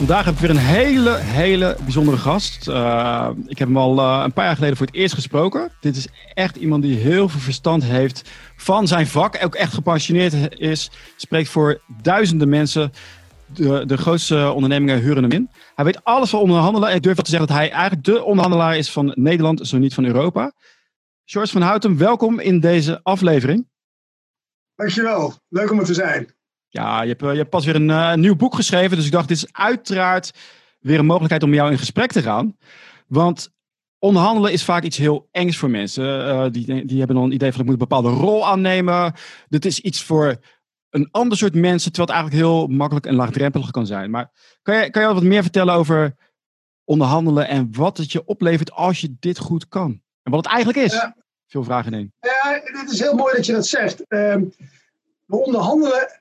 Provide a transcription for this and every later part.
Vandaag heb ik weer een hele, hele bijzondere gast. Uh, ik heb hem al uh, een paar jaar geleden voor het eerst gesproken. Dit is echt iemand die heel veel verstand heeft van zijn vak. Ook echt gepassioneerd is. Spreekt voor duizenden mensen. De, de grootste ondernemingen huren hem in. Hij weet alles van onderhandelen. Ik durf wel te zeggen dat hij eigenlijk de onderhandelaar is van Nederland, zo niet van Europa. George van Houten, welkom in deze aflevering. Dankjewel. Leuk om er te zijn. Ja, je hebt, je hebt pas weer een uh, nieuw boek geschreven. Dus ik dacht, dit is uiteraard weer een mogelijkheid om jou in gesprek te gaan. Want onderhandelen is vaak iets heel engs voor mensen. Uh, die, die hebben dan een idee van ik moet een bepaalde rol aannemen. Dit is iets voor een ander soort mensen, terwijl het eigenlijk heel makkelijk en laagdrempelig kan zijn. Maar kan je, kan je wat meer vertellen over onderhandelen en wat het je oplevert als je dit goed kan? En wat het eigenlijk is? Ja. Veel vragen in Ja, het is heel mooi dat je dat zegt. Uh, we onderhandelen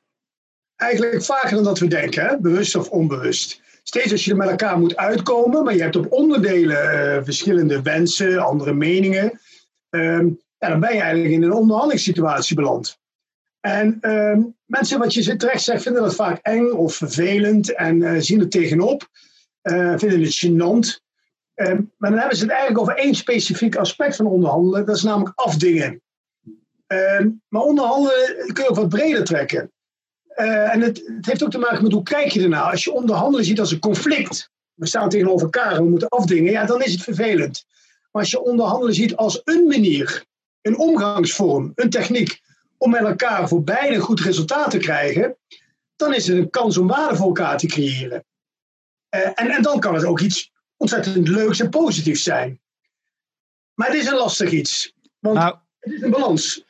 eigenlijk vaker dan dat we denken, hè? bewust of onbewust. Steeds als je er met elkaar moet uitkomen, maar je hebt op onderdelen uh, verschillende wensen, andere meningen, um, dan ben je eigenlijk in een onderhandelingssituatie beland. En um, mensen, wat je terecht zegt, vinden dat vaak eng of vervelend en uh, zien er tegenop, uh, vinden het gênant. Um, maar dan hebben ze het eigenlijk over één specifiek aspect van onderhandelen, dat is namelijk afdingen. maar onderhandelen kun je ook wat breder trekken. Uh, en het, het, heeft ook te maken met hoe kijk je ernaar. Als je onderhandelen ziet als een conflict, we staan tegenover elkaar en we moeten afdingen, ja, dan is het vervelend. Maar als je onderhandelen ziet als een manier, een omgangsvorm, een techniek om met elkaar voor beide een goed resultaat te krijgen, dan is het een kans om waarde voor elkaar te creëren. Uh, en, en dan kan het ook iets ontzettend leuks en positiefs zijn. Maar het is een lastig iets, want nou, het is een balans.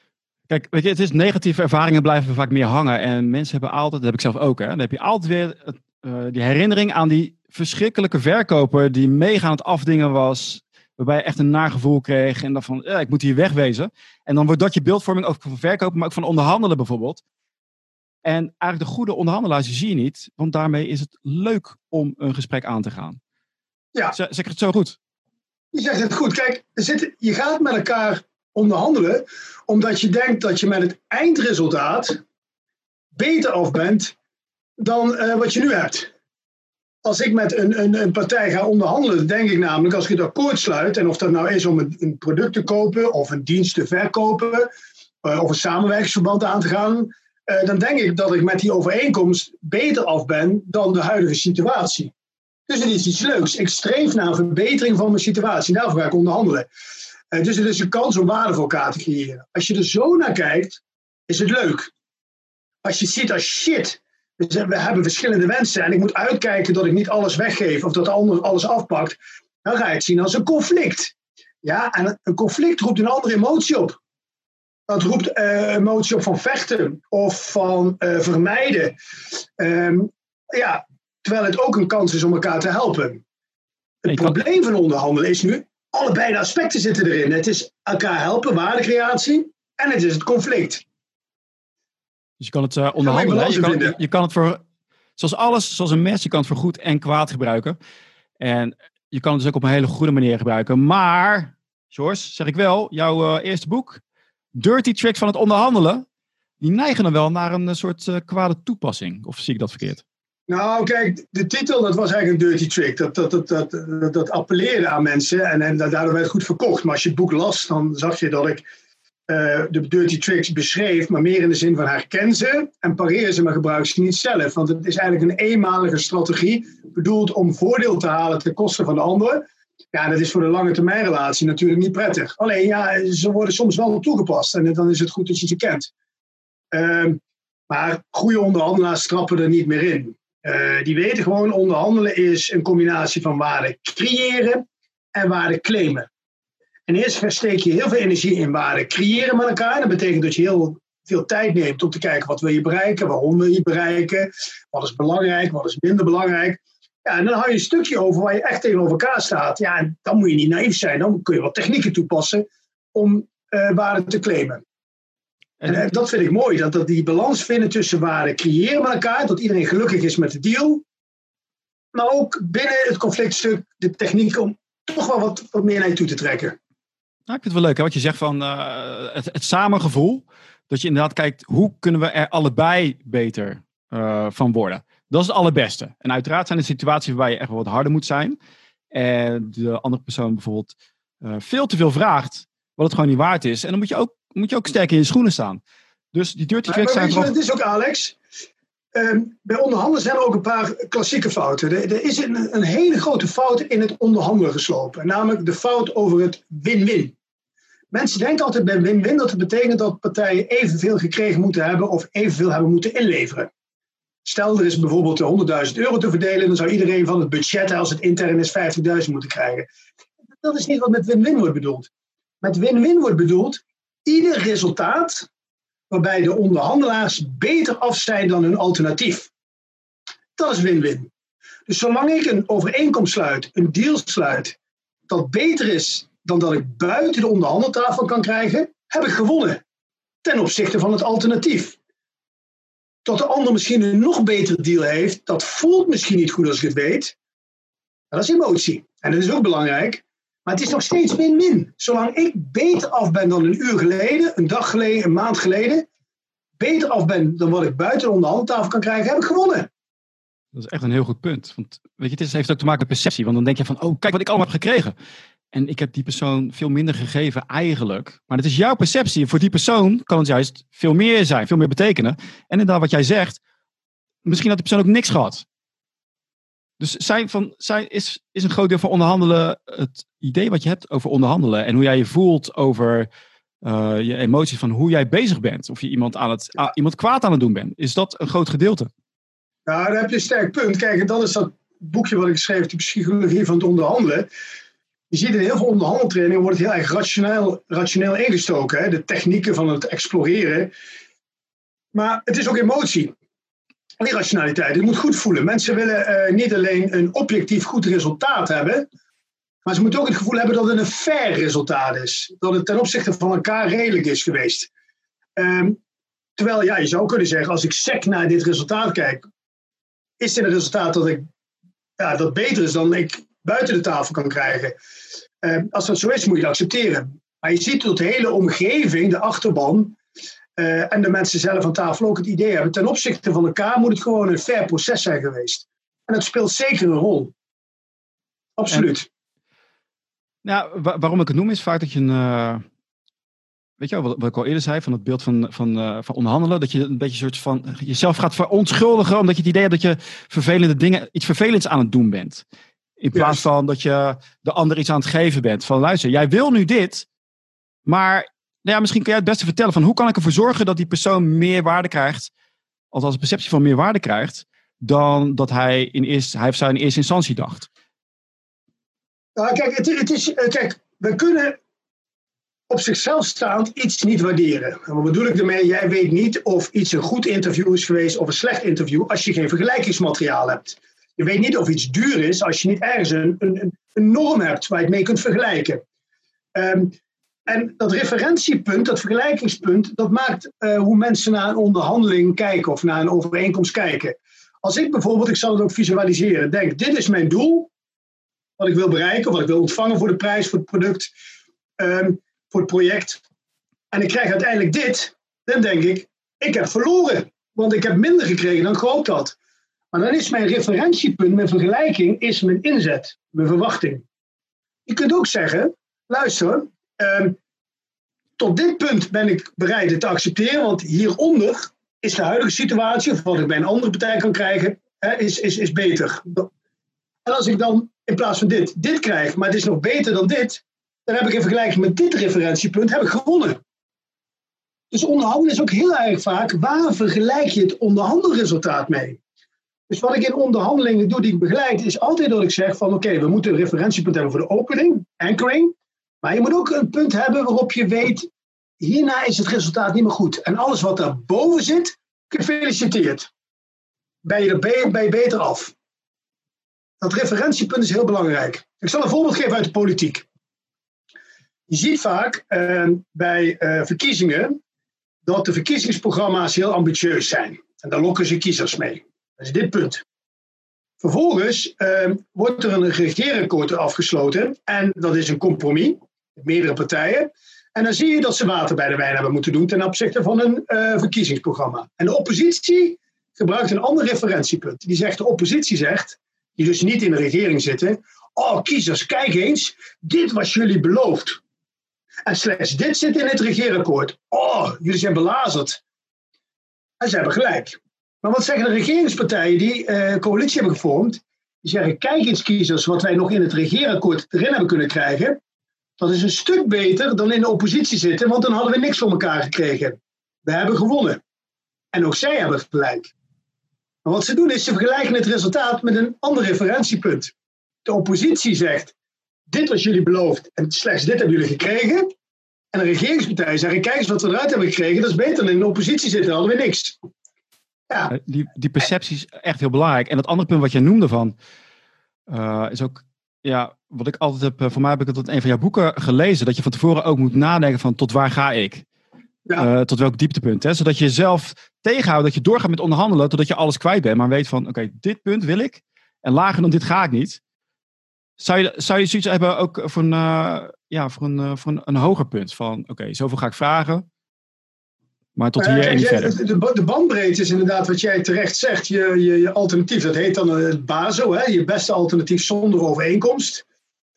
Kijk, weet je, het is negatieve ervaringen blijven vaak meer hangen. En mensen hebben altijd, dat heb ik zelf ook, hè, dan heb je altijd weer uh, die herinnering aan die verschrikkelijke verkoper die mega aan het afdingen was. Waarbij je echt een nagevoel kreeg en dan van, ja, ik moet hier wegwezen. En dan wordt dat je beeldvorming ook van verkopen, maar ook van onderhandelen bijvoorbeeld. En eigenlijk de goede onderhandelaars zie je niet, want daarmee is het leuk om een gesprek aan te gaan. Ja. Zeg ik het zo goed? Je zegt het goed. Kijk, zit, je gaat met elkaar onderhandelen, omdat je denkt dat je met het eindresultaat beter af bent dan uh, wat je nu hebt. Als ik met een, een, een, partij ga onderhandelen, denk ik namelijk als ik het akkoord sluit, en of dat nou is om een, product te kopen of een dienst te verkopen uh, of een samenwerkingsverband aan te gaan, uh, dan denk ik dat ik met die overeenkomst beter af ben dan de huidige situatie. Dus het is iets leuks. Ik streef naar een verbetering van mijn situatie. Daarvoor ga ik onderhandelen. Uh, dus het is een kans om waarde voor elkaar te creëren. Als je er zo naar kijkt, is het leuk. Als je ziet als shit, we hebben verschillende wensen en ik moet uitkijken dat ik niet alles weggeef of dat de ander alles afpakt, dan ga je het zien als een conflict. Ja, en een conflict roept een andere emotie op. Dat roept uh, emotie op van vechten of van uh, vermijden. Um, ja, terwijl het ook een kans is om elkaar te helpen. Het probleem van onderhandelen is nu, allebei de aspecten zitten erin. Het is elkaar helpen, waardecreatie, en het is het conflict. Dus je kan het uh, onderhandelen. Je kan, je, kan het voor, zoals alles, zoals een mes, je kan het voor goed en kwaad gebruiken. En je kan het dus ook op een hele goede manier gebruiken. Maar, George, zeg ik wel, jouw uh, eerste boek, Dirty Tricks van het onderhandelen, die neigen dan wel naar een eh, soort uh, kwade toepassing. Of zie ik dat verkeerd? Nou, kijk, de titel dat was eigenlijk een dirty trick. Dat, dat, dat, dat, dat, appelleerde aan mensen en, en daardoor werd het goed verkocht. Maar als je het boek las, dan zag je dat ik uh, de dirty tricks beschreef, maar meer in de zin van herken ze en pareer ze, maar gebruik ze niet zelf. Want het is eigenlijk een eenmalige strategie, bedoeld om voordeel te halen ten koste van de anderen. Ja, dat is voor de lange termijn relatie natuurlijk niet prettig. Alleen ja, ze worden soms wel toegepast en dan is het goed dat je ze kent. Uh, maar goede onderhandelaars trappen er niet meer in. Uh, die weten gewoon, onderhandelen is een combinatie van waarde creëren en waarde claimen. En eerst steek je heel veel energie in waarde creëren met elkaar. Dat betekent dat je heel veel tijd neemt om te kijken wat wil je bereiken, waarom wil je bereiken, wat is belangrijk, wat is minder belangrijk. Ja, en dan hou je een stukje over waar je echt tegenover elkaar staat. Ja, en dan moet je niet naïef zijn. Dan kun je wat technieken toepassen om uh, waarde te claimen. En, dat vind ik mooi, dat, dat die balans vinden tussen waarde creëren met elkaar, dat iedereen gelukkig is met de deal. Maar ook binnen het conflictstuk de techniek om toch wel wat, wat meer naar je toe te trekken. Nou, ik vind het wel leuk hè, wat je zegt van uh, het, het samengevoel. Dat je inderdaad kijkt, hoe kunnen we er allebei beter uh, van worden? Dat is het allerbeste. En uiteraard zijn er situaties waarbij je echt wat harder moet zijn. En de andere persoon bijvoorbeeld uh, veel te veel vraagt, wat het gewoon niet waard is. En dan moet je ook, moet je ook sterk in je schoenen staan. Dus die dirty tricks zijn Het is ook, Alex, um, bij onderhandelen zijn er ook een paar klassieke fouten. Er, er is een, een, hele grote fout in het onderhandelen geslopen. Namelijk de fout over het win-win. Mensen denken altijd bij win-win dat het betekent dat partijen evenveel gekregen moeten hebben of evenveel hebben moeten inleveren. Stel, er is bijvoorbeeld 100.000 euro te verdelen, dan zou iedereen van het budget, als het intern is, 50.000 moeten krijgen. Dat is niet wat met win-win wordt bedoeld. Met win-win wordt bedoeld ieder resultaat waarbij de onderhandelaars beter af zijn dan hun alternatief. Dat is win-win. Dus zolang ik een overeenkomst sluit, een deal sluit, dat beter is dan dat ik buiten de onderhandeltafel kan krijgen, heb ik gewonnen. Ten opzichte van het alternatief. Dat de ander misschien een nog betere deal heeft, dat voelt misschien niet goed als ik het weet. Dat is emotie. En dat is ook belangrijk. Maar het is nog steeds win-win. Zolang ik beter af ben dan een uur geleden, een dag geleden, een maand geleden, beter af ben dan wat ik buiten de onderhandtafel kan krijgen, heb ik gewonnen. Dat is echt een heel goed punt. Want weet je, het heeft ook te maken met perceptie. Want dan denk je van, oh, kijk wat ik allemaal heb gekregen. En ik heb die persoon veel minder gegeven eigenlijk. Maar het is jouw perceptie. Voor die persoon kan het juist veel meer zijn, veel meer betekenen. En inderdaad, wat jij zegt, misschien had die persoon ook niks gehad. Dus zijn van, zijn, is, is een groot deel van onderhandelen het idee wat je hebt over onderhandelen en hoe jij je voelt over uh, je emoties van hoe jij bezig bent. Of je iemand, aan het, iemand kwaad aan het doen bent. Is dat een groot gedeelte? Ja, daar heb je een sterk punt. Kijk, dat is dat boekje wat ik schreef, de psychologie van het onderhandelen. Je ziet in heel veel onderhandeltrainingen wordt het heel erg rationeel, rationeel ingestoken. Hè? De technieken van het exploreren. Maar het is ook emotie. Irrationaliteit. Je moet goed voelen. Mensen willen uh, niet alleen een objectief goed resultaat hebben, maar ze moeten ook het gevoel hebben dat het een fair resultaat is. Dat het ten opzichte van elkaar redelijk is geweest. Um, terwijl, ja, je zou kunnen zeggen, als ik sec naar dit resultaat kijk, is dit een resultaat dat, ik, ja, dat beter is dan ik buiten de tafel kan krijgen. Um, als dat zo is, moet je het accepteren. Maar je ziet dat de hele omgeving, de achterban, uh, en de mensen zelf aan tafel ook het idee hebben. Ten opzichte van elkaar moet het gewoon een fair proces zijn geweest. En dat speelt zeker een rol. Absoluut. nou, waarom ik het noem is vaak dat je een. Uh, weet je wel, wat, ik al eerder zei, van het beeld van, van, uh, van onderhandelen. Dat je een beetje soort van jezelf gaat verontschuldigen. omdat je het idee hebt dat je vervelende dingen, iets vervelends aan het doen bent. In plaats van dat je de ander iets aan het geven bent. Van luister, jij wil nu dit, maar ja, misschien kun jij het beste vertellen van hoe kan ik ervoor zorgen dat die persoon meer waarde krijgt, althans een perceptie van meer waarde krijgt, dan dat hij, in eerste, hij of in eerste instantie dacht. Nou, kijk, het, het is, eh, kijk, we kunnen op zichzelf staand iets niet waarderen. En wat bedoel ik ermee? Jij weet niet of iets een goed interview is geweest of een slecht interview als je geen vergelijkingsmateriaal hebt. Je weet niet of iets duur is als je niet ergens een, een, een norm hebt waar je het mee kunt vergelijken. Um, en dat referentiepunt, dat vergelijkingspunt, dat maakt uh, hoe mensen naar een onderhandeling kijken of naar een overeenkomst kijken. Als ik bijvoorbeeld, ik zal het ook visualiseren, denk: dit is mijn doel, wat ik wil bereiken, wat ik wil ontvangen voor de prijs, voor het product, um, voor het project. En ik krijg uiteindelijk dit, dan denk ik: ik heb verloren, want ik heb minder gekregen dan ik gehoopt had. Maar dan is mijn referentiepunt, mijn vergelijking, is mijn inzet, mijn verwachting. Je kunt ook zeggen: luister, Um, tot dit punt ben ik bereid het te accepteren, want hieronder is de huidige situatie, of wat ik bij een andere partij kan krijgen, hè, is, is, is beter. En als ik dan in plaats van dit, dit krijg, maar het is nog beter dan dit, dan heb ik in vergelijking met dit referentiepunt heb ik gewonnen. Dus onderhandelen is ook heel erg vaak, waar vergelijk je het onderhandelresultaat mee? Dus wat ik in onderhandelingen doe die ik begeleid, is altijd dat ik zeg van oké, we moeten een referentiepunt hebben voor de opening, anchoring. Maar je moet ook een punt hebben waarop je weet, hierna is het resultaat niet meer goed. En alles wat daarboven zit, gefeliciteerd. Ben je er beter af. Dat referentiepunt is heel belangrijk. Ik zal een voorbeeld geven uit de politiek. Je ziet vaak uh, bij uh, verkiezingen dat de verkiezingsprogramma's heel ambitieus zijn. En daar lokken ze kiezers mee. Dat is dit punt. Vervolgens uh, wordt er een regeerakkoord afgesloten en dat is een compromis meerdere partijen. En dan zie je dat ze water bij de wijn hebben moeten doen ten opzichte van een uh, verkiezingsprogramma. En de oppositie gebruikt een ander referentiepunt. Die zegt, de oppositie zegt, die dus niet in de regering zitten, oh kiezers, kijk eens, dit was jullie beloofd. En slechts dit zit in het regeerakkoord. Oh, jullie zijn belazerd. En ze hebben gelijk. Maar wat zeggen de regeringspartijen die uh, coalitie hebben gevormd? Die zeggen, kijk eens kiezers, wat wij nog in het regeerakkoord erin hebben kunnen krijgen. Dat is een stuk beter dan in de oppositie zitten, want dan hadden we niks voor elkaar gekregen. We hebben gewonnen. En ook zij hebben gelijk. Maar wat ze doen is, ze vergelijken het resultaat met een ander referentiepunt. De oppositie zegt, dit was jullie beloofd en slechts dit hebben jullie gekregen. En de regeringspartijen zeggen, kijk eens wat we eruit hebben gekregen, dat is beter dan in de oppositie zitten, hadden we niks. Ja. Eh, die, die perceptie is echt heel belangrijk. En het andere punt wat jij noemde van, uh, is ook, ja, wat ik altijd heb, eh, voor mij heb ik het in een van jouw boeken gelezen, dat je van tevoren ook moet nadenken van tot waar ga ik? Ja. tot welk dieptepunt. Hè? Zodat je jezelf tegenhoudt, dat je doorgaat met onderhandelen totdat je alles kwijt bent. Maar weet van, oké, dit punt wil ik en lager dan dit ga ik niet. Zou je, zou je zoiets hebben ook voor een, uh, ja, voor een, voor een, een, hoger punt? Van oké, zoveel ga ik vragen. Maar tot hier en niet verder. De, de bandbreedte is inderdaad wat jij terecht zegt. Je, je, je alternatief, dat heet dan het BASO. Hè? Je beste alternatief zonder overeenkomst.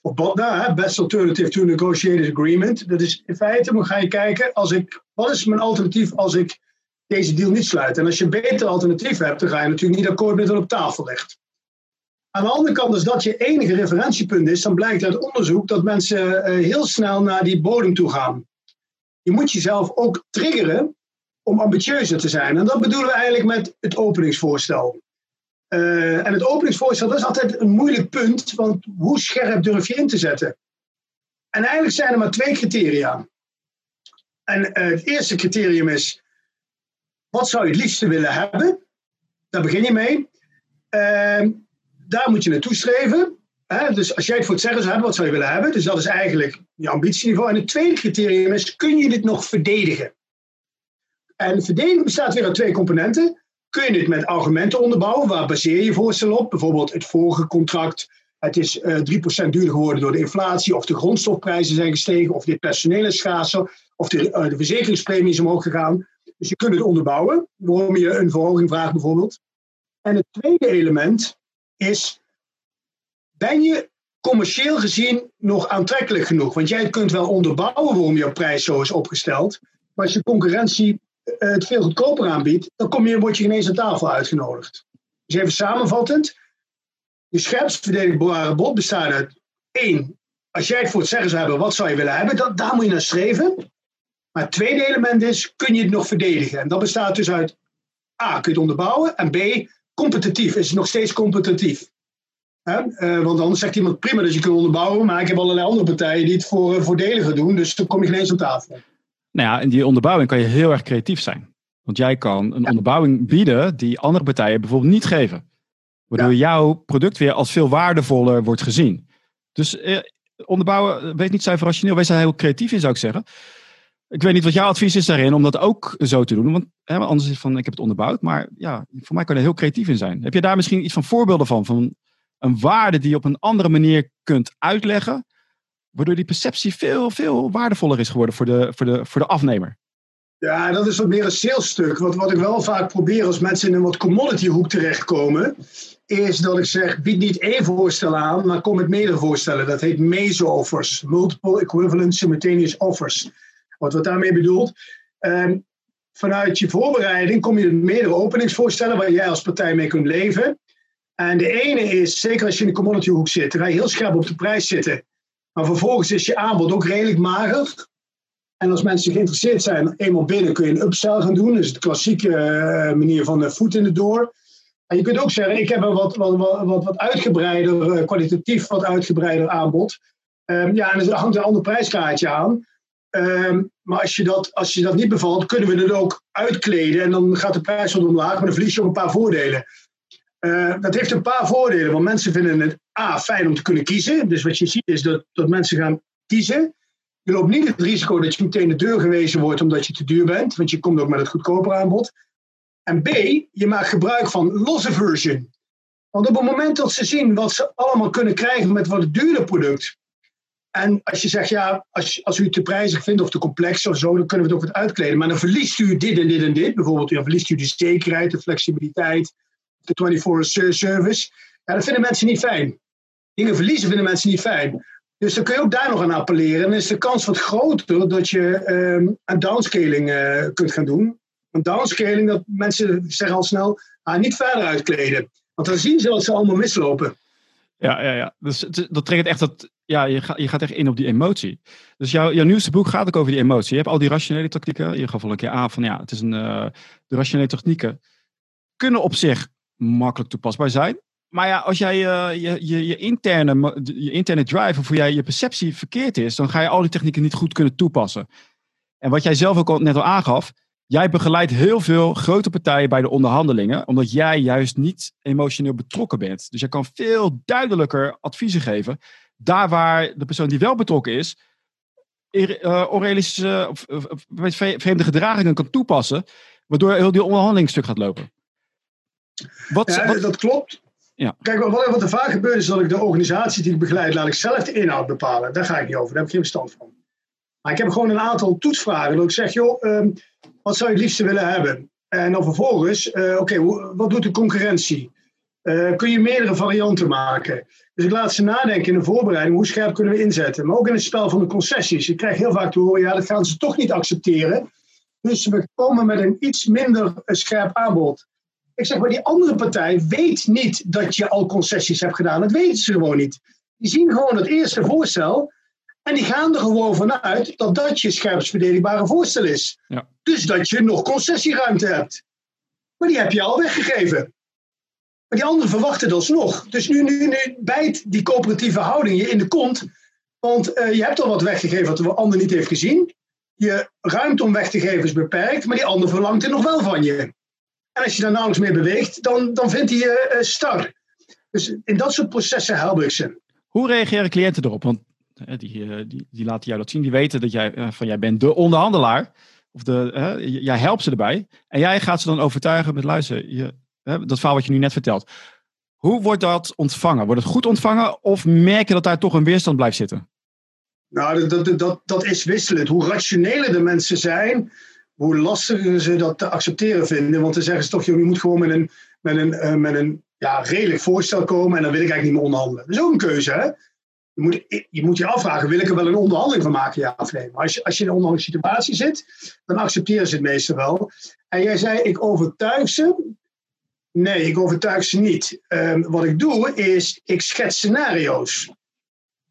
Of BOTNA, hè? Best Alternative to Negotiated Agreement. Dat is in feite, dan ga je kijken, als ik, wat is mijn alternatief als ik deze deal niet sluit? En als je een beter alternatief hebt, dan ga je natuurlijk niet akkoord met wat op tafel legt. Aan de andere kant, als dat je enige referentiepunt is, dan blijkt uit onderzoek dat mensen eh, heel snel naar die bodem toe gaan. Je moet jezelf ook triggeren om ambitieuzer te zijn. En dat bedoelen we eigenlijk met het openingsvoorstel. Uh, en het openingsvoorstel is altijd een moeilijk punt, want hoe scherp durf je in te zetten? En eigenlijk zijn er maar twee criteria. En uh, het eerste criterium is, wat zou je het liefste willen hebben? Daar begin je mee. Uh, daar moet je naartoe streven. Hè? Dus als jij het voor het zeggen zou hebben, wat zou je willen hebben? Dus dat is eigenlijk je ambitieniveau. En het tweede criterium is, kun je dit nog verdedigen? En verdedigen bestaat weer uit twee componenten. Kun je dit met argumenten onderbouwen? Waar baseer je je voorstel op? Bijvoorbeeld het vorige contract. Het is uh, eh, 3% duurder geworden door de inflatie. Of de grondstofprijzen zijn gestegen. Of dit personeel is schaarser. Of de, uh, de verzekeringspremie is omhoog gegaan. Dus je kunt het onderbouwen. Waarom je een verhoging vraagt bijvoorbeeld. En het tweede element is, ben je commercieel gezien nog aantrekkelijk genoeg? Want jij kunt wel onderbouwen waarom jouw prijs zo is opgesteld, maar als je concurrentie het veel goedkoper aanbiedt, dan kom je, word je ineens aan tafel uitgenodigd. Dus even samenvattend, je scherpst verdedigbare bod bestaat uit één, als jij het voor het zeggen zou hebben, wat zou je willen hebben, dan, daar moet je naar streven. Maar het tweede element is, kun je het nog verdedigen? En dat bestaat dus uit A, kun je het onderbouwen, en B, competitief, is nog steeds competitief. Uh, want anders zegt iemand prima dat je kunt onderbouwen, maar ik heb allerlei andere partijen die het voor, uh, voordeliger doen, dus dan kom je ineens aan tafel. Nou ja, in die onderbouwing kan je heel erg creatief zijn. Want jij kan een onderbouwing bieden die andere partijen bijvoorbeeld niet geven. Waardoor jouw product weer als veel waardevoller wordt gezien. Dus eh, onderbouwen, wees niet zuiver rationeel, wees daar heel creatief in zou ik zeggen. Ik weet niet wat jouw advies is daarin om dat ook zo te doen. Want hè, anders is het van, ik heb het onderbouwd. Maar ja, voor mij kan je er heel creatief in zijn. Heb je daar misschien iets van voorbeelden van? Van een waarde die je op een andere manier kunt uitleggen. Waardoor die perceptie veel, veel waardevoller is geworden voor de, voor de, voor de afnemer. Ja, dat is wat meer een salesstuk. Wat, wat ik wel vaak probeer als mensen in een wat commodity hoek terechtkomen, is dat ik zeg, bied niet één voorstel aan, maar kom met meerdere voorstellen. Dat heet MESO-offers, Multiple Equivalent Simultaneous Offers. Wat wordt daarmee bedoeld? Ehm, vanuit je voorbereiding kom je met meerdere openingsvoorstellen waar jij als partij mee kunt leven. En de ene is, zeker als je in de commodity hoek zit, ga je heel scherp op de prijs zitten. Maar vervolgens is je aanbod ook redelijk mager. En als mensen geïnteresseerd zijn, eenmaal binnen kun je een upsell gaan doen. Dus de klassieke eh, manier van de voet in de door. En je kunt ook zeggen, ik heb een wat, wat, wat, wat uitgebreider, eh, kwalitatief wat uitgebreider aanbod. Um, ja, en er hangt een ander prijskaartje aan. Um, maar als je, dat, als je dat niet bevalt, kunnen we het ook uitkleden. En dan gaat de prijs wat omlaag, maar dan verlies je ook een paar voordelen. Uh, dat heeft een paar voordelen, want mensen vinden het A, fijn om te kunnen kiezen. Dus wat je ziet is dat, dat mensen gaan kiezen. Je loopt niet het risico dat je meteen de deur gewezen wordt omdat je te duur bent, want je komt ook met het goedkoper aanbod. En B, je maakt gebruik van loss aversion. Want op het moment dat ze zien wat ze allemaal kunnen krijgen met wat duurder product, En als je zegt, ja, als, als u het te prijzig vindt of te complex of zo, dan kunnen we het ook wat uitkleden. Maar dan verliest u dit en dit en dit. Bijvoorbeeld, dan verliest u de zekerheid, de flexibiliteit, de 24-hour service. Ja, dat vinden mensen niet fijn. Dingen verliezen vinden mensen niet fijn. Dus dan kun je ook daar nog aan appelleren. En dan is de kans wat groter dat je um, een downscaling uh, kunt gaan doen. Een downscaling, dat mensen zeggen al snel, ah, niet verder uitkleden. Want dan zien ze dat ze allemaal mislopen. Ja, ja, ja. Dus dat triggert echt dat. Ja, je gaat, je gaat echt in op die emotie. Dus jouw, jouw nieuwste boek gaat ook over die emotie. Je hebt al die rationele technieken. Je gaf al een keer aan van ja, het is een. Uh, de rationele technieken kunnen op zich makkelijk toepasbaar zijn. Maar ja, als jij uh, je, je, je, interne, je interne drive of hoe jij je perceptie verkeerd is, dan ga je al die technieken niet goed kunnen toepassen. En wat jij zelf ook al net al aangaf, Jij begeleidt heel veel grote partijen bij de onderhandelingen, omdat jij juist niet emotioneel betrokken bent. Dus jij kan veel duidelijker adviezen geven. Daar waar de persoon die wel betrokken is, uh, onrealistische of, vreemde gedragingen kan toepassen, waardoor heel die onderhandeling stuk gaat lopen. Wat, ja, dat klopt. Ja. Kijk, wat, wat er vaak gebeurt is dat ik de organisatie die ik begeleid, laat ik zelf de inhoud bepalen. Daar ga ik niet over, daar heb ik geen verstand van. Maar ik heb gewoon een aantal toetsvragen. Dat ik zeg, joh, ehm, wat zou je het liefste willen hebben? En dan vervolgens, uh, oké, wat doet de concurrentie? Uh, kun je meerdere varianten maken? Dus ik laat ze nadenken in de voorbereiding, hoe scherp kunnen we inzetten? Maar ook in het spel van de concessies. Ik krijg heel vaak te horen, ja, dat gaan ze toch niet accepteren. Dus we komen met een iets minder eh, scherp aanbod. Ik zeg, maar die andere partij weet niet dat je al concessies hebt gedaan. Dat weten ze gewoon niet. Die zien gewoon het eerste voorstel en die gaan er gewoon vanuit dat dat je scherpst verdelingbare voorstel is. Ja. Dus dat je nog concessieruimte hebt. Maar die heb je al weggegeven. Maar die anderen verwachten dat alsnog. Dus nu, nu, nu bijt die coöperatieve houding je in de kont. Want uh, je hebt al wat weggegeven wat de ander niet heeft gezien. Je ruimte om weg te geven is beperkt, maar die ander verlangt het nog wel van je. En als je daar nauwelijks mee beweegt, dan, dan vindt hij je uh, star. Dus in dat soort processen help ik ze. Hoe reageren cliënten erop? Want die, eh, die, die laten jou dat zien. Die weten dat jij, eh, van jij bent de onderhandelaar. Of de, jij helpt ze erbij. En jij gaat ze dan overtuigen met luisteren. Je, dat verhaal wat je nu net vertelt. Hoe wordt dat ontvangen? Wordt het goed ontvangen? Of merk je dat daar toch een weerstand blijft zitten? Nou, dat, dat, dat is wisselend. Hoe rationeler de mensen zijn, hoe lastiger ze dat te accepteren vinden. Want dan zeggen ze toch, je moet gewoon met een, met een, eh, met een ja, redelijk voorstel komen en dan wil ik eigenlijk niet meer onderhandelen. Dat is ook een keuze, hè? je moet, je moet je afvragen, wil ik er wel een onderhandeling van maken, ja nee? Maar als je, als je in een onderhandelingssituatie zit, dan accepteren ze het meestal wel. En jij zei, ik overtuig ze. Nee, ik overtuig ze niet. Um, wat ik doe, is, ik schets scenario's.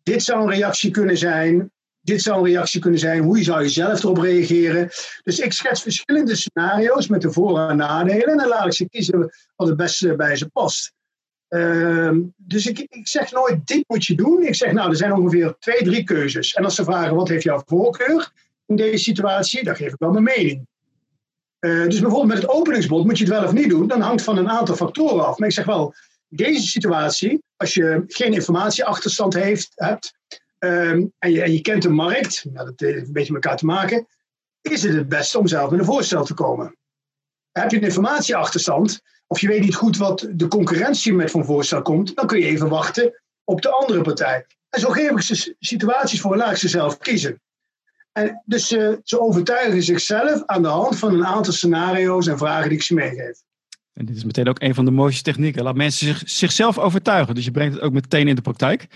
Dit zou een reactie kunnen zijn. Dit zou een reactie kunnen zijn. Hoe zou je zelf erop reageren? Dus ik schets verschillende scenario's met de voor- en nadelen. En dan laat ik ze kiezen wat het beste bij ze past. Ehm, dus ik, ik zeg nooit, dit moet je doen. Ik zeg, nou, er zijn ongeveer twee, drie keuzes. En als ze vragen, wat heeft jouw voorkeur in deze situatie? Dan geef ik wel mijn mening. Uh, dus bijvoorbeeld met het openingsbod, moet je het wel of niet doen? Dan hangt van een aantal factoren af. Maar ik zeg wel, deze situatie, als je geen informatieachterstand heeft, hebt ehm, en, je, en je kent de markt, nou, dat heeft een beetje met elkaar te maken, is het het beste om zelf met een voorstel te komen. Heb je een informatieachterstand, of je weet niet goed wat de concurrentie met van voorstel komt, dan kun je even wachten op de andere partij. En zo geef ik ze situaties voor, laat ik ze zelf kiezen. En dus uh, ze overtuigen zichzelf aan de hand van een aantal scenario's en vragen die ik ze meegeef. En dit is meteen ook een van de mooiste technieken. Laat mensen zich, zichzelf overtuigen. Dus je brengt het ook meteen in de praktijk.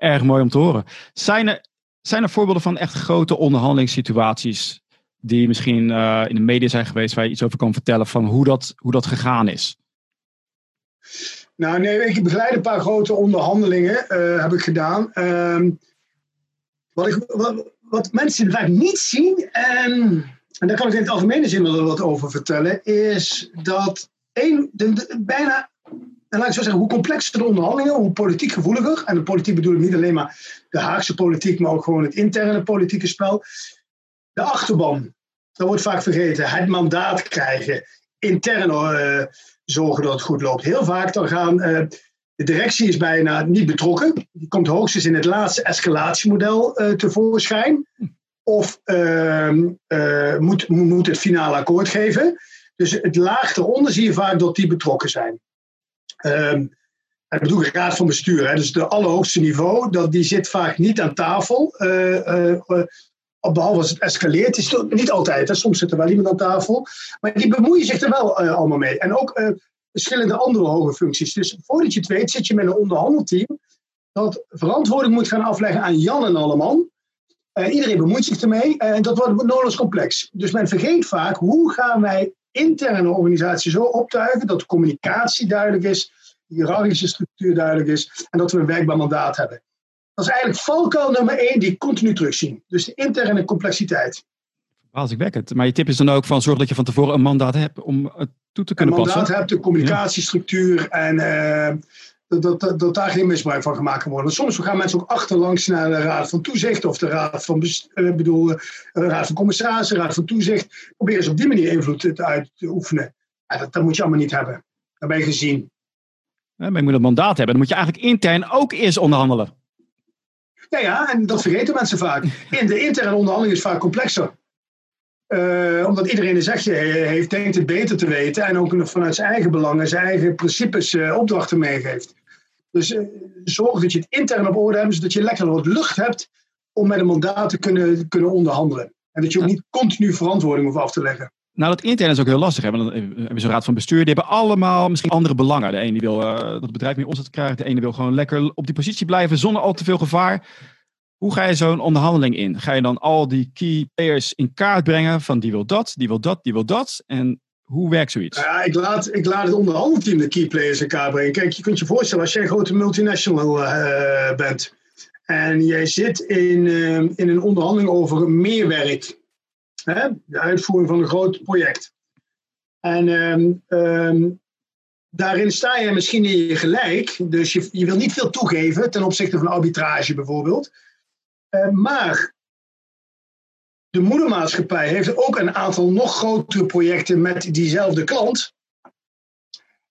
Erg mooi om te horen. Zijn er, zijn er voorbeelden van echt grote onderhandelingssituaties die misschien uh, in de media zijn geweest, waar je iets over kan vertellen van hoe dat, hoe dat gegaan is? Nou, nee, ik begeleid een paar grote onderhandelingen, uh, heb ik gedaan. Uh, wat, ik, wat, wat, mensen vaak niet zien, en, en daar kan ik in het algemene zin wel wat over vertellen, is dat een, de, bijna, en laat ik zo zeggen, hoe complexer de onderhandelingen, hoe politiek gevoeliger, en de politiek bedoel ik niet alleen maar de Haagse politiek, maar ook gewoon het interne politieke spel, de achterban, dat wordt vaak vergeten. Het mandaat krijgen, intern uh, zorgen dat het goed loopt. Heel vaak dan gaan, uh, de directie is bijna niet betrokken. Die komt hoogstens in het laatste escalatiemodel uh, tevoorschijn. Of ehm, moet, moet het finale akkoord geven. Dus het laag eronder zie je vaak dat die betrokken zijn. Um, ik bedoel raad van bestuur, hè, dus de allerhoogste niveau, dat, die zit vaak niet aan tafel. Uh, uh, behalve als het escaleert. Is het niet altijd, hè. soms zit er wel iemand aan tafel. Maar die bemoeien zich er wel allemaal mee. En ook verschillende andere hoge functies. Dus voordat je het weet, zit je met een onderhandelteam dat verantwoording moet gaan afleggen aan Jan en Alleman. iedereen bemoeit zich ermee en dat wordt nodig complex. Dus men vergeet vaak hoe gaan wij interne organisatie zo optuigen dat de communicatie duidelijk is, de hiërarchische structuur duidelijk is en dat we een werkbaar mandaat hebben. Dat is eigenlijk valkuil nummer één die ik continu terugzien. Dus de interne complexiteit. het. Maar je tip is dan ook van zorg dat je van tevoren een mandaat hebt om het toe te kunnen passen. Een mandaat hebt, de communicatiestructuur en uh, dat, dat, dat, daar geen misbruik van gemaakt kan worden. Soms gaan mensen ook achterlangs naar de Raad van Toezicht of de Raad van, uh, bedoel, de eh, Raad van Commissarissen, Raad van Toezicht. Proberen ze op die manier invloed uit te oefenen. Ja, dat, dat moet je allemaal niet hebben. Dan ben je gezien. Ja, maar je moet een mandaat hebben. Dan moet je eigenlijk intern ook eerst onderhandelen. Ja, ja, en dat vergeten mensen vaak. In de interne onderhandeling is vaak complexer. Uh, omdat iedereen een zegje heeft, denkt het beter te weten en ook vanuit zijn eigen belangen, zijn eigen principes uh, opdrachten meegeeft. Dus uh, zorg dat je het intern op orde hebt, zodat je lekker wat lucht hebt om met een mandaat te kunnen, kunnen onderhandelen. En dat je ook niet continu verantwoording hoeft af te leggen. Nou, dat intern is ook heel lastig. Hè? Want dan hebben we zo'n raad van bestuur. Die hebben allemaal misschien andere belangen. De ene die wil dat het bedrijf meer omzet krijgt. De ene wil gewoon lekker op die positie blijven zonder al te veel gevaar. Hoe ga je zo'n onderhandeling in? Ga je dan al die key players in kaart brengen van die wil dat, die wil dat, die wil dat? En hoe werkt zoiets? Ja, ik laat, ik laat het onderhandelteam de key players in kaart brengen. Kijk, je kunt je voorstellen als jij een grote multinational uh, bent en jij zit in, uh, in een onderhandeling over meerwerk, hè? de uitvoering van een groot project. En um, um, daarin sta je misschien in je gelijk, dus je, je wil niet veel toegeven ten opzichte van arbitrage bijvoorbeeld. Uh, maar de moedermaatschappij heeft ook een aantal nog grotere projecten met diezelfde klant.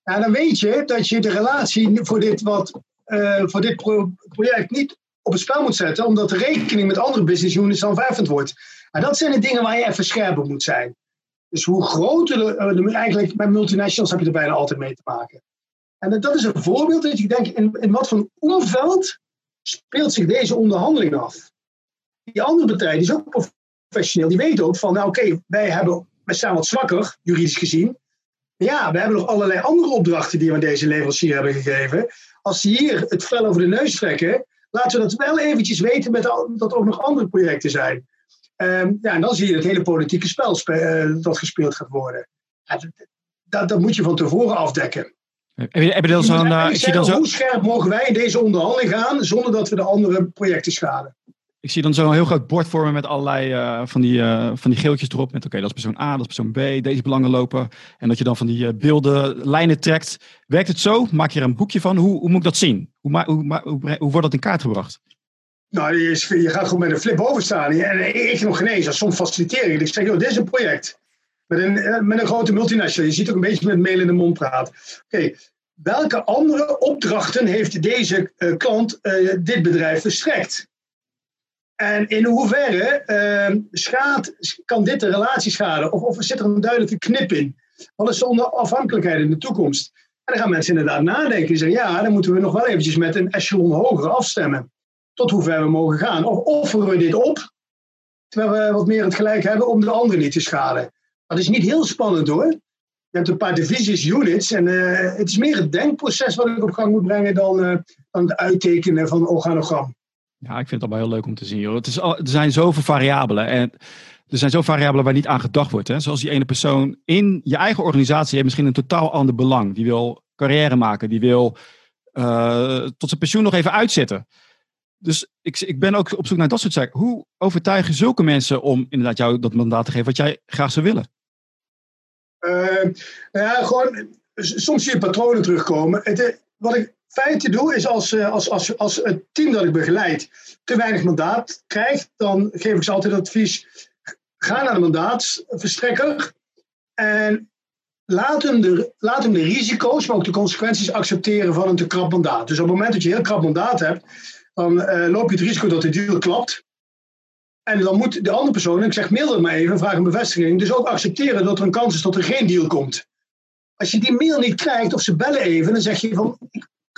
En dan weet je dat je de relatie voor dit, wat, uh, voor dit pro project niet op het spel moet zetten, omdat de rekening met andere business units dan verheffend wordt. En dat zijn de dingen waar je even scherper moet zijn. Dus hoe groter de, de, eigenlijk met multinationals heb je er bijna altijd mee te maken. En dat is een voorbeeld dat je denkt, in, in wat voor omveld speelt zich deze onderhandeling af. Die andere partij, is ook professioneel, die weet ook van, nou oké, wij, hebben, wij staan wat zwakker, juridisch gezien. Ja, we hebben nog allerlei andere opdrachten die we aan deze leverancier hebben gegeven. Als die hier het vel over de neus trekken, laten we dat wel eventjes weten met al, dat er ook nog andere projecten zijn. Um, ja, en dan zie je het hele politieke spel spe uh, dat gespeeld gaat worden. Ja, dat, dat, dat, moet je van tevoren afdekken. Heb je, heb je dan zo'n, uh, zo... Hoe scherp mogen wij in deze onderhandeling gaan zonder dat we de andere projecten schaden? Ik zie dan zo'n heel groot bord vormen met allerlei uh, van, die, uh, van die geeltjes erop. Met oké, dat is persoon A, dat is persoon B, deze belangen lopen. En dat je dan van die uh, beelden, lijnen trekt. Werkt het zo? Maak je er een boekje van? Hoe, hoe moet ik dat zien? Hoe, hoe, hoe, hoe wordt dat in kaart gebracht? Nou, je, je gaat gewoon met een flip boven staan. En ik nog geen eens, soms faciliteer ik. Zeg, joh, dit is een project. Met een, met een grote multinational. Je ziet ook een beetje met mail in de mond praten. Oké, welke andere opdrachten heeft deze klant dit bedrijf verstrekt? En in hoeverre uh, kan dit de relatie schaden? Of, of zit er een duidelijke knip in? Wat is de onafhankelijkheid in de toekomst? En dan gaan mensen inderdaad nadenken. Die zeggen, ja, dan moeten we nog wel eventjes met een echelon hoger afstemmen. Tot hoever we mogen gaan. Of offeren we dit op, terwijl we wat meer het gelijk hebben om de anderen niet te schaden. Dat is niet heel spannend hoor. Je hebt een paar divisies, units. En uh, het is meer het denkproces wat ik op gang moet brengen dan, uh, dan het uittekenen van een organogram. Ja, ik vind het allemaal heel leuk om te zien. Joh. Het is er zijn zoveel variabelen. En er zijn zoveel variabelen waar niet aan gedacht wordt. Hè. Zoals die ene persoon in je eigen organisatie heeft misschien een totaal ander belang. Die wil carrière maken. Die wil uh, tot zijn pensioen nog even uitzetten. Dus ik, ik ben ook op zoek naar dat soort zaken. Hoe overtuig je zulke mensen om inderdaad jou dat mandaat te geven wat jij graag zou willen? Uh, ja, gewoon, soms zie je patronen terugkomen. Het, wat ik feite doe, is als, als, als, als het team dat ik begeleid te weinig mandaat krijgt, dan geef ik ze altijd advies: ga naar de mandaatsverstrekker en laat hem, de, laat hem de risico's, maar ook de consequenties accepteren van een te krap mandaat. Dus op het moment dat je heel krap mandaat hebt, dan uh, loop je het risico dat de deal klapt. En dan moet de andere persoon, ik zeg mail het maar even, vraag een bevestiging, dus ook accepteren dat er een kans is dat er geen deal komt. Als je die mail niet krijgt of ze bellen even, dan zeg je van,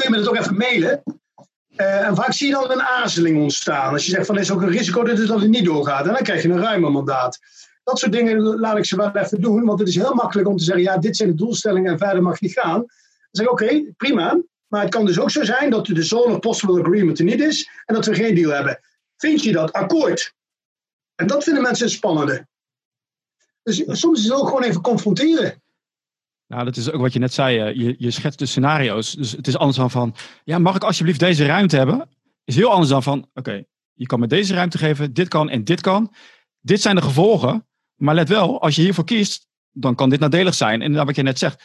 kun je me dat ook even mailen. Uh, en vaak zie je dan een aarzeling ontstaan. Als je zegt van is ook een risico dat het niet doorgaat. En dan krijg je een ruimer mandaat. Dat soort dingen laat ik ze wel even doen. Want het is heel makkelijk om te zeggen, ja, dit zijn de doelstellingen en verder mag je niet gaan. Dan zeg ik, oké, prima. Maar het kan dus ook zo zijn dat de zone of possible agreement er niet is. En dat we geen deal hebben. Vind je dat akkoord? En dat vinden mensen spannende. Dus soms is het ook gewoon even confronteren. Nou, dat is ook wat je net zei. Eh, je, je schetst de scenario's. Dus het is anders dan van, ja, mag ik alsjeblieft deze ruimte hebben? Is heel anders dan van, oké, je kan me deze ruimte geven, dit kan en dit kan. Dit zijn de gevolgen. Maar let wel, als je hiervoor kiest, dan kan dit nadelig zijn. En wat je net zegt,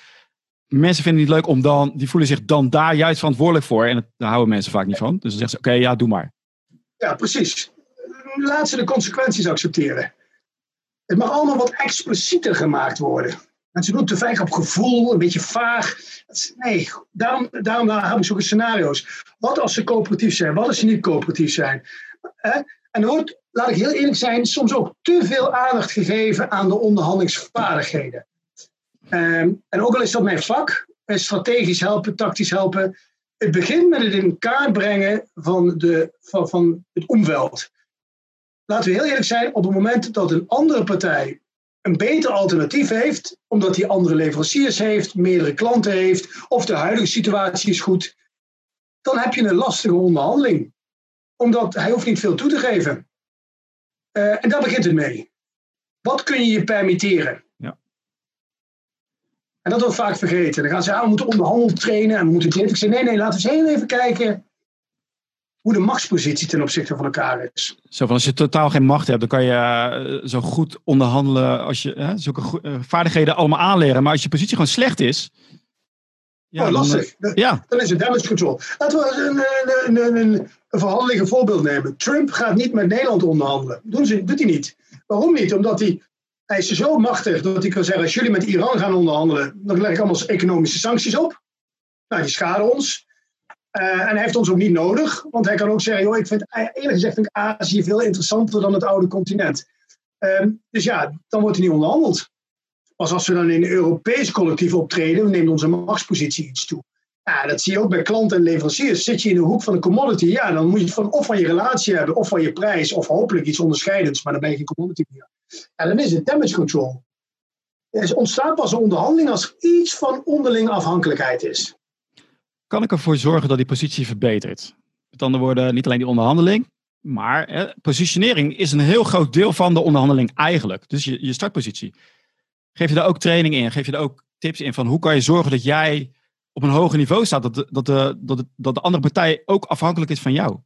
mensen vinden het niet leuk om dan, die voelen zich dan daar juist verantwoordelijk voor. En daar houden mensen vaak niet van. Dus dan zeggen ze, oké, ja, doe maar. Ja, precies. Laat ze de consequenties accepteren. Het mag allemaal wat explicieter gemaakt worden. Mensen doen te vaak op gevoel, een beetje vaag. Nee, daarom, daarom heb ik zulke scenario's. Wat als ze coöperatief zijn? Wat als ze niet coöperatief zijn? En er wordt, laat ik heel eerlijk zijn, soms ook te veel aandacht gegeven aan de onderhandelingsvaardigheden. Ehm, en ook al is dat mijn vak, strategisch helpen, tactisch helpen. Het begint met het in kaart brengen van, de, van, van het omveld. Laten we heel eerlijk zijn, op het moment dat een andere partij een beter alternatief heeft, omdat hij andere leveranciers heeft, meerdere klanten heeft, of de huidige situatie is goed, dan heb je een lastige onderhandeling. Omdat hij hoeft niet veel toe te geven. Uh, en daar begint het mee. Wat kun je je permitteren? Ja. En dat wordt vaak vergeten. Dan gaan ze, ah, we moeten onderhandeld trainen en we moeten dit. Ik zeg, nee, nee, laten we eens heel even kijken hoe de machtspositie ten opzichte van elkaar is. Zo van als je totaal geen macht hebt, dan kan je uh, zo goed onderhandelen als je uh, zulke uh, vaardigheden allemaal aanleren. Maar als je positie gewoon slecht is. Ja, oh, lastig. Dan, ja. dan is het damage control. Laten we een, een, een, een, verhandeling een voorbeeld nemen. Trump gaat niet met Nederland onderhandelen. Doen ze, doet hij niet. Waarom niet? Omdat hij, hij is zo machtig dat hij kan zeggen: als jullie met Iran gaan onderhandelen, dan leg ik allemaal economische sancties op. Nou, die schaden ons. Uh, en hij heeft ons ook niet nodig, want hij kan ook zeggen: joh, ik vind eerlijk gezegd vind ik Azië veel interessanter dan het oude continent. Uh, dus ja, dan wordt er niet onderhandeld. Pas als we dan in een Europees collectief optreden, neemt onze machtspositie iets toe. Ja, dat zie je ook bij klanten en leveranciers. Zit je in de hoek van een commodity, ja, dan moet je van, of van je relatie hebben, of van je prijs, of hopelijk iets onderscheidends, maar dan ben je geen commodity meer. En dan is het damage control. Er ontstaat pas een onderhandeling als er iets van onderling afhankelijkheid is kan ik ervoor zorgen dat die positie verbetert? Met andere woorden, niet alleen die onderhandeling, maar hè, positionering is een heel groot deel van de onderhandeling eigenlijk. Dus je, je startpositie. Geef je daar ook training in? Geef je daar ook tips in van hoe kan je zorgen dat jij op een hoger niveau staat? Dat de, dat de, dat de, andere partij ook afhankelijk is van jou?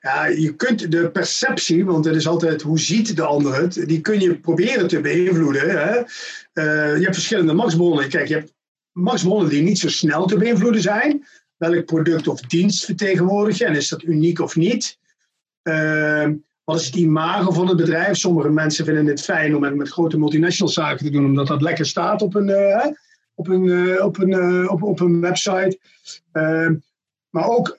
Ja, je kunt de perceptie, want het is altijd hoe ziet de ander het, die kun je proberen te beïnvloeden. Hè? Uh, je hebt verschillende machtsbronnen. Kijk, je hebt machtsbronnen die niet zo snel te beïnvloeden zijn. Welk product of dienst vertegenwoordig je en is dat uniek of niet? Uh, wat is het imago van het bedrijf? Sommige mensen vinden het fijn om met, met grote multinational zaken te doen, omdat dat lekker staat op een, uh, op een, uh, op een, uh, op, op een website. Ehm, maar ook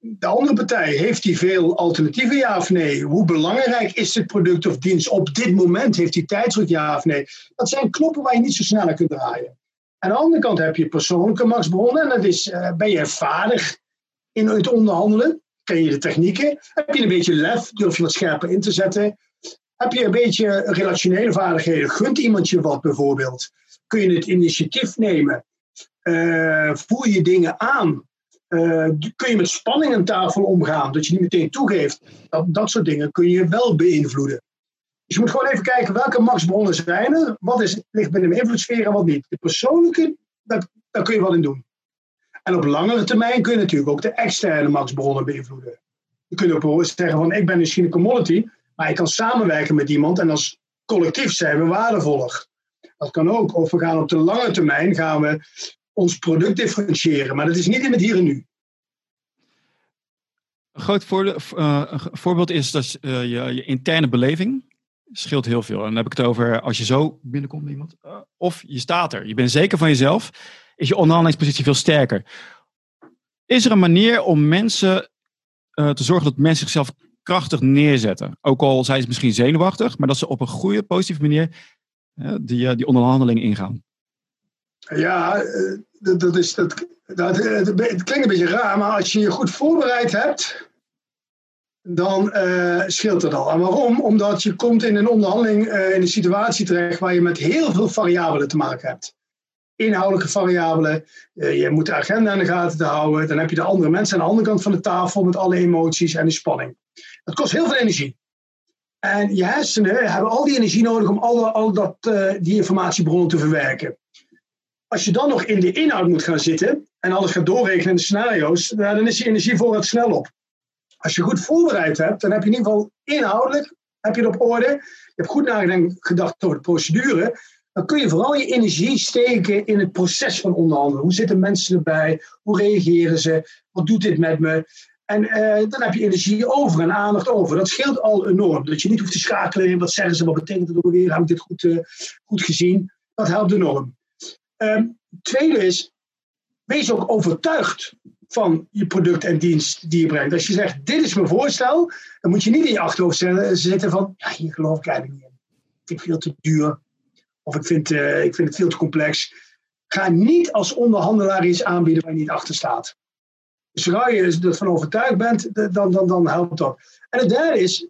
de andere partij, heeft die veel alternatieven, ja of nee? Hoe belangrijk is het product of dienst op dit moment? Heeft die tijdsdruk, ja of nee? Dat zijn knoppen waar je niet zo snel aan kunt draaien. Aan de andere kant heb je persoonlijke machtsbronnen. En dat is, uh, ben je vaardig in het onderhandelen? Ken je de technieken? Heb je een beetje lef? Durf je wat scherper in te zetten? Heb je een beetje relationele vaardigheden? Gunt iemand je wat bijvoorbeeld? Kun je het initiatief nemen? Uh, voer je dingen aan? Uh, kun je met spanning aan tafel omgaan? Dat je niet meteen toegeeft. Dat, dat soort dingen kun je wel beïnvloeden. Dus je moet gewoon even kijken welke machtsbronnen zijn er. Wat is, ligt binnen mijn invloedssfeer en wat niet. De persoonlijke, daar kun je wel in doen. En op langere termijn kun je natuurlijk ook de externe machtsbronnen beïnvloeden. Je kunt ook zeggen van ik ben misschien een commodity, maar ik kan samenwerken met iemand en als collectief zijn we waardevoller. Dat kan ook. Of we gaan op de lange termijn gaan we ons product differentiëren. Maar dat is niet in het hier en nu. Een groot uh, voorbeeld is dat uh, je, je interne beleving scheelt heel veel. En dan heb ik het over als je zo binnenkomt iemand. Eh, of je staat er. Je bent zeker van jezelf. Is je onderhandelingspositie veel sterker. Is er een manier om mensen uh, te zorgen dat mensen zichzelf krachtig neerzetten? Ook al zijn ze misschien zenuwachtig, maar dat ze op een goede, positieve manier uh, die, die onderhandeling ingaan. Ja, eh, dat is, dat, dat, het klinkt een beetje raar, maar als je je goed voorbereid hebt, dan uh, scheelt het al. En waarom? Omdat je komt in een onderhandeling uh, in een situatie terecht waar je met heel veel variabelen te maken hebt. Inhoudelijke variabelen, uh, je moet de agenda in de gaten te houden, dan heb je de andere mensen aan de andere kant van de tafel met alle emoties en de spanning. Dat kost heel veel energie. En je hersenen hebben al die energie nodig om al, dat, die informatiebronnen te verwerken. Als je dan nog in de inhoud moet gaan zitten en alles gaat doorrekenen in de scenario's, dan is je energievoorraad snel op. Als je goed voorbereid hebt, dan heb je in ieder geval inhoudelijk heb je het op orde. Je hebt goed nagedacht over de procedure. Dan kun je vooral je energie steken in het proces van onderhandelen. Hoe zitten mensen erbij? Hoe reageren ze? Wat doet dit met me? En eh, dan heb je energie over en aandacht over. Dat scheelt al enorm. Dat je niet hoeft te schakelen. Wat zeggen ze? Wat betekent het weer? Heb ik dit goed, uh, goed gezien? Dat helpt enorm. Um, tweede is, wees ook overtuigd van je product en dienst die je brengt. Als je zegt, dit is mijn voorstel, dan moet je niet in je achterhoofd zitten van, ja, hier geloof ik eigenlijk niet in. Ik vind het veel te duur. Of ik vind, uh, ik vind het veel te complex. Ga niet als onderhandelaar iets aanbieden waar je niet achter staat. Dus zodra je ervan overtuigd bent, dan, dan, dan helpt dat. En het derde is,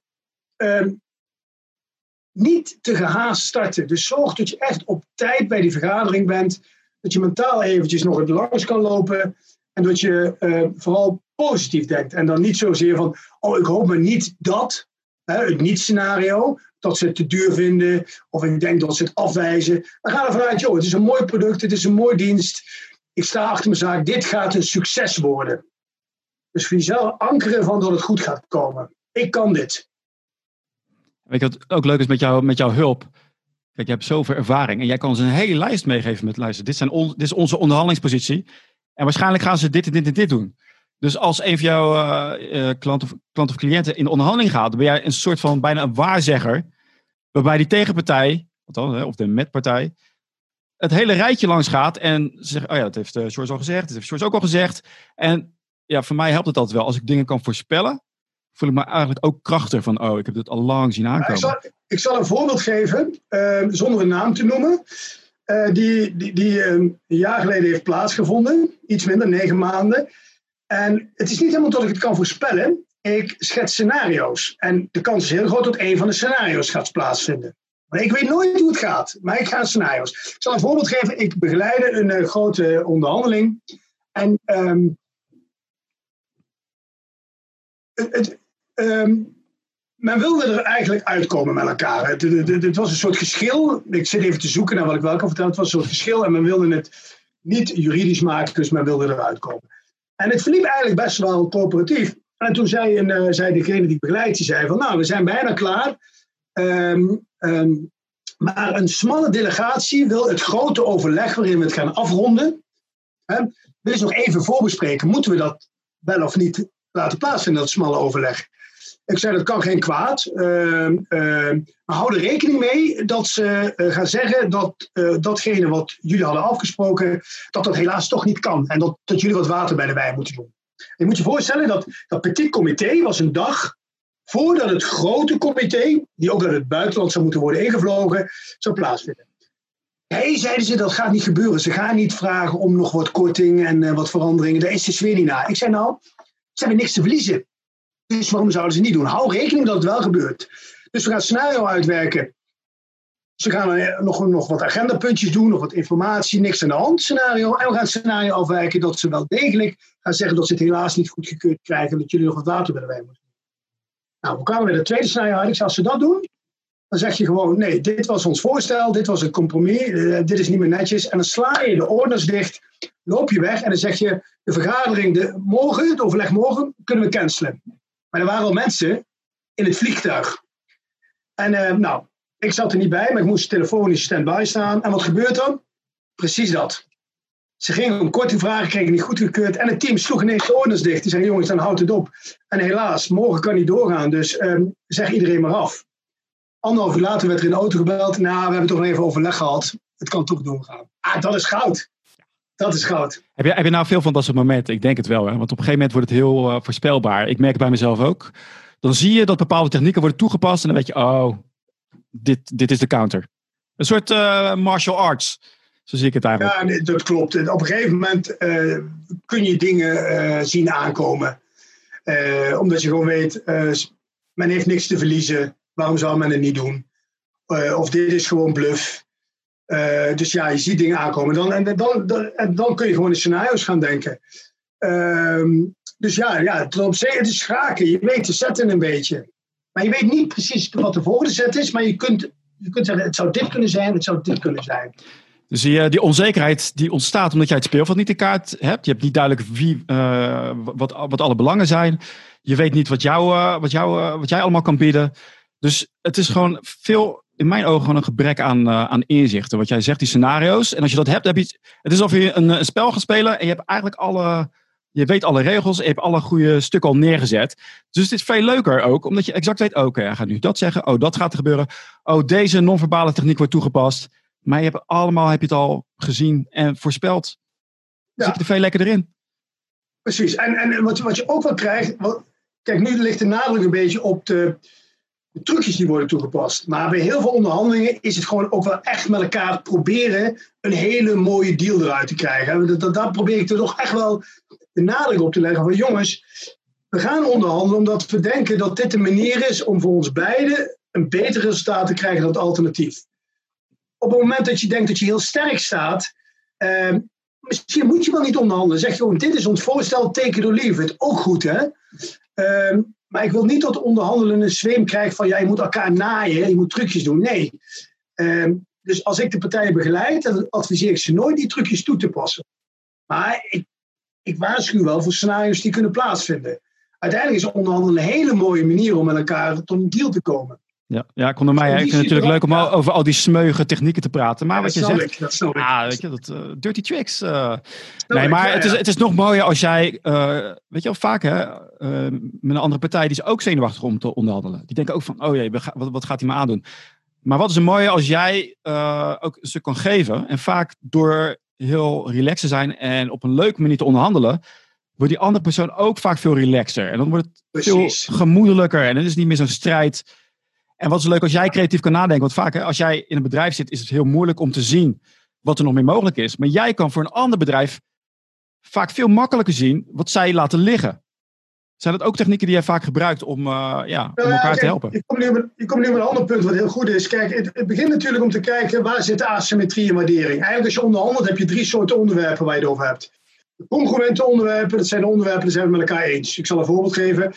uh, niet te gehaast starten. Dus zorg dat je echt op tijd bij die vergadering bent. Dat je mentaal eventjes nog het langs kan lopen. En dat je uh, vooral positief denkt. En dan niet zozeer van, oh, ik hoop maar niet dat, hè, het niet-scenario, dat ze het te duur vinden, of ik denk dat ze het afwijzen. Dan ga er vanuit, joh, het is een mooi product, het is een mooi dienst. Ik sta achter mijn zaak, dit gaat een succes worden. Dus voor jezelf ankeren van dat het goed gaat komen. Ik kan dit. Weet je wat ook leuk is met, jou, met jouw hulp? Kijk, je hebt zoveel ervaring en jij kan ons een hele lijst meegeven met luister. Dit, zijn on, dit is onze onderhandelingspositie. En waarschijnlijk gaan ze dit en dit en dit doen. Dus als een van jouw uh, klant, of, klant of cliënten in de onderhandeling gaat, dan ben jij een soort van bijna een waarzegger. Waarbij die tegenpartij, of de metpartij, het hele rijtje langs gaat en zegt: Oh ja, dat heeft uh, George al gezegd, dat heeft George ook al gezegd. En ja, voor mij helpt het altijd wel. Als ik dingen kan voorspellen, voel ik me eigenlijk ook krachtig van: Oh, ik heb dit al lang zien aankomen. ik, zal, ik, zal, een voorbeeld geven, zonder een naam te noemen. Uh, die, die, die um, een jaar geleden heeft plaatsgevonden. Iets minder, negen maanden. En het is niet helemaal dat ik het kan voorspellen. Ik schets scenario's. En de kans is heel groot dat één van de scenario's gaat plaatsvinden. Maar ik weet nooit hoe het gaat. Maar ik ga scenario's. Ik zal een voorbeeld geven. Ik begeleide een uh, grote onderhandeling. En um, het, um, men wilde er eigenlijk uitkomen met elkaar. Het, was een soort geschil. Ik zit even te zoeken naar wat ik wel kan vertellen. Het was een soort geschil en men wilde het niet juridisch maken, dus men wilde eruit komen. En het verliep eigenlijk best wel coöperatief. En toen zei, een, uh, zei degene die ik begeleid, die zei van nou, we zijn bijna klaar. Um, um, maar een smalle delegatie wil het grote overleg waarin we het gaan afronden. Hè, wil nog even voorbespreken. Moeten we dat wel of niet laten plaatsvinden, dat smalle overleg? Ik zei, dat kan geen kwaad. Uh, maar hou er rekening mee dat ze uh, gaan zeggen dat eh, datgene wat jullie hadden afgesproken, dat dat helaas toch niet kan. En dat, dat jullie wat water bij de wijn moeten doen. Je moet je voorstellen dat dat petit comité was een dag voordat het grote comité, die ook naar het buitenland zou moeten worden ingevlogen, zou plaatsvinden. Hey, zeiden ze, dat gaat niet gebeuren. Ze gaan niet vragen om nog wat korting en wat veranderingen. Daar is de sfeer niet naar. Ik zei nou, ze hebben niks te verliezen. Dus waarom zouden ze niet doen? Hou rekening dat het wel gebeurt. Dus we gaan het scenario uitwerken. Ze gaan nog, nog wat agendapuntjes doen, nog wat informatie, niks aan de hand scenario. En we gaan het scenario afwijken dat ze wel degelijk gaan zeggen dat ze het helaas niet goedgekeurd krijgen, dat jullie nog wat water bij de wijn moeten Nou, we kwamen bij het tweede scenario uit. als ze dat doen, dan zeg je gewoon, nee, dit was ons voorstel, dit was een compromis, uh, dit is niet meer netjes. En dan sla je de orders dicht, loop je weg en dan zeg je, de vergadering de, morgen, het overleg morgen, kunnen we cancelen. Maar er waren al mensen in het vliegtuig. En uh, nou, ik zat er niet bij, maar ik moest telefonisch stand-by staan. En wat gebeurt er? Precies dat. Ze gingen om korting vragen, kregen niet goedgekeurd. En het team sloeg ineens de orders dicht. Die zeggen, jongens, dan houdt het op. En helaas, morgen kan niet doorgaan. Dus um, zeg iedereen maar af. Anderhalf uur later werd er in de auto gebeld. Nou, we hebben toch nog even overleg gehad. Het kan toch doorgaan. Ah, dat is goud. Dat is goud. Heb je, heb je nou veel van dat soort momenten? Ik denk het wel. Hè? Want op een gegeven moment wordt het heel uh, voorspelbaar. Ik merk het bij mezelf ook. Dan zie je dat bepaalde technieken worden toegepast. En dan weet je, oh, dit, dit is de counter. Een soort uh, martial arts. Zo zie ik het eigenlijk. Ja, dat klopt. Op een gegeven moment uh, kun je dingen zien aankomen. Omdat je gewoon weet, men heeft niks te verliezen. Waarom zou men het niet doen? of dit is gewoon bluff. Dus ja, je ziet dingen aankomen. Dan, en, dan, dan, en dan kun je gewoon in scenario's gaan denken. Ehm, dus ja, ja het, het is schaken. Je weet de zetten een beetje. Maar je weet niet precies wat de volgende set is. Maar je kunt, je kunt zeggen, het zou dit kunnen zijn, het zou dit kunnen zijn. Dus die, die onzekerheid die ontstaat omdat jij het speelveld niet in kaart hebt. Je hebt niet duidelijk wie, uh, wat, wat alle belangen zijn. Je weet niet wat, jou, wat, jou, wat jij allemaal kan bieden. Dus het is gewoon veel, in mijn ogen, gewoon een gebrek aan, aan inzichten. Wat jij zegt, die scenario's. En als je dat hebt, heb je, het is alsof je een, een spel gaat spelen en je hebt eigenlijk alle, je weet alle regels, je hebt alle goede stukken al neergezet. Dus het is veel leuker ook, omdat je exact weet, oké, okay, hij gaat nu dat zeggen, oh, dat gaat er gebeuren. Oh, deze non-verbale techniek wordt toegepast. Maar je hebt allemaal heb je het al gezien en voorspeld. Ja. Zit er veel lekker erin. Precies. En, en wat, wat je ook wel krijgt. Wat, kijk, nu ligt de nadruk een beetje op de, de, trucjes die worden toegepast. Maar bij heel veel onderhandelingen is het gewoon ook wel echt met elkaar proberen een hele mooie deal eruit te krijgen. Dat, daar probeer ik er toch echt wel de nadruk op te leggen van jongens. We gaan onderhandelen omdat we denken dat dit de manier is om voor ons beiden een beter resultaat te krijgen dan het alternatief op het moment dat je denkt dat je heel sterk staat, uh, misschien moet je wel niet onderhandelen. Zeg gewoon, dit is ons voorstel, take it or leave it. Ook goed, hè? Uh, maar ik wil niet dat onderhandelen een zweem krijgt van, ja, je moet elkaar naaien, je moet trucjes doen. Nee. Uh, dus als ik de partijen begeleid, dan adviseer ik ze nooit die trucjes toe te passen. Maar ik, ik waarschuw wel voor scenario's die kunnen plaatsvinden. Uiteindelijk is onderhandelen een hele mooie manier om met elkaar tot een deal te komen. Ja, ja mij. Ik vind het natuurlijk leuk om over al die smeuige technieken te praten. Maar wat je zegt. Ik, dat ah, weet je, dat, uh, dirty tricks. Uh, nee, maar het, is, het is nog mooier als jij. Uh, weet je wel, vaak hè. met een andere partij die is ook zenuwachtig om te onderhandelen. Die denken ook van: oh jee, wat, wat gaat hij me aandoen? Maar wat is er mooier als jij ook een stuk kan geven. En vaak door heel relaxed te zijn en op een leuke manier te onderhandelen. Wordt die andere persoon ook vaak veel relaxer. En dan wordt het Precies. veel gemoedelijker. En het is niet meer zo'n strijd en wat is leuk als jij creatief kan nadenken. Want vaak als jij in een bedrijf zit, is het heel moeilijk om te zien wat er nog meer mogelijk is. Maar jij kan voor een ander bedrijf vaak veel makkelijker zien wat zij laten liggen. Zijn dat ook technieken die jij vaak gebruikt om, uh, ja, om elkaar te helpen? Ik kom, nu met, ik kom nu met een ander punt wat heel goed is. Kijk, het, het, begint natuurlijk om te kijken waar zit de asymmetrie en waardering. Eigenlijk als je onderhandelt heb je drie soorten onderwerpen waar je het over hebt. De congruente onderwerpen, dat zijn de onderwerpen die zijn we met elkaar eens. Ik zal een voorbeeld geven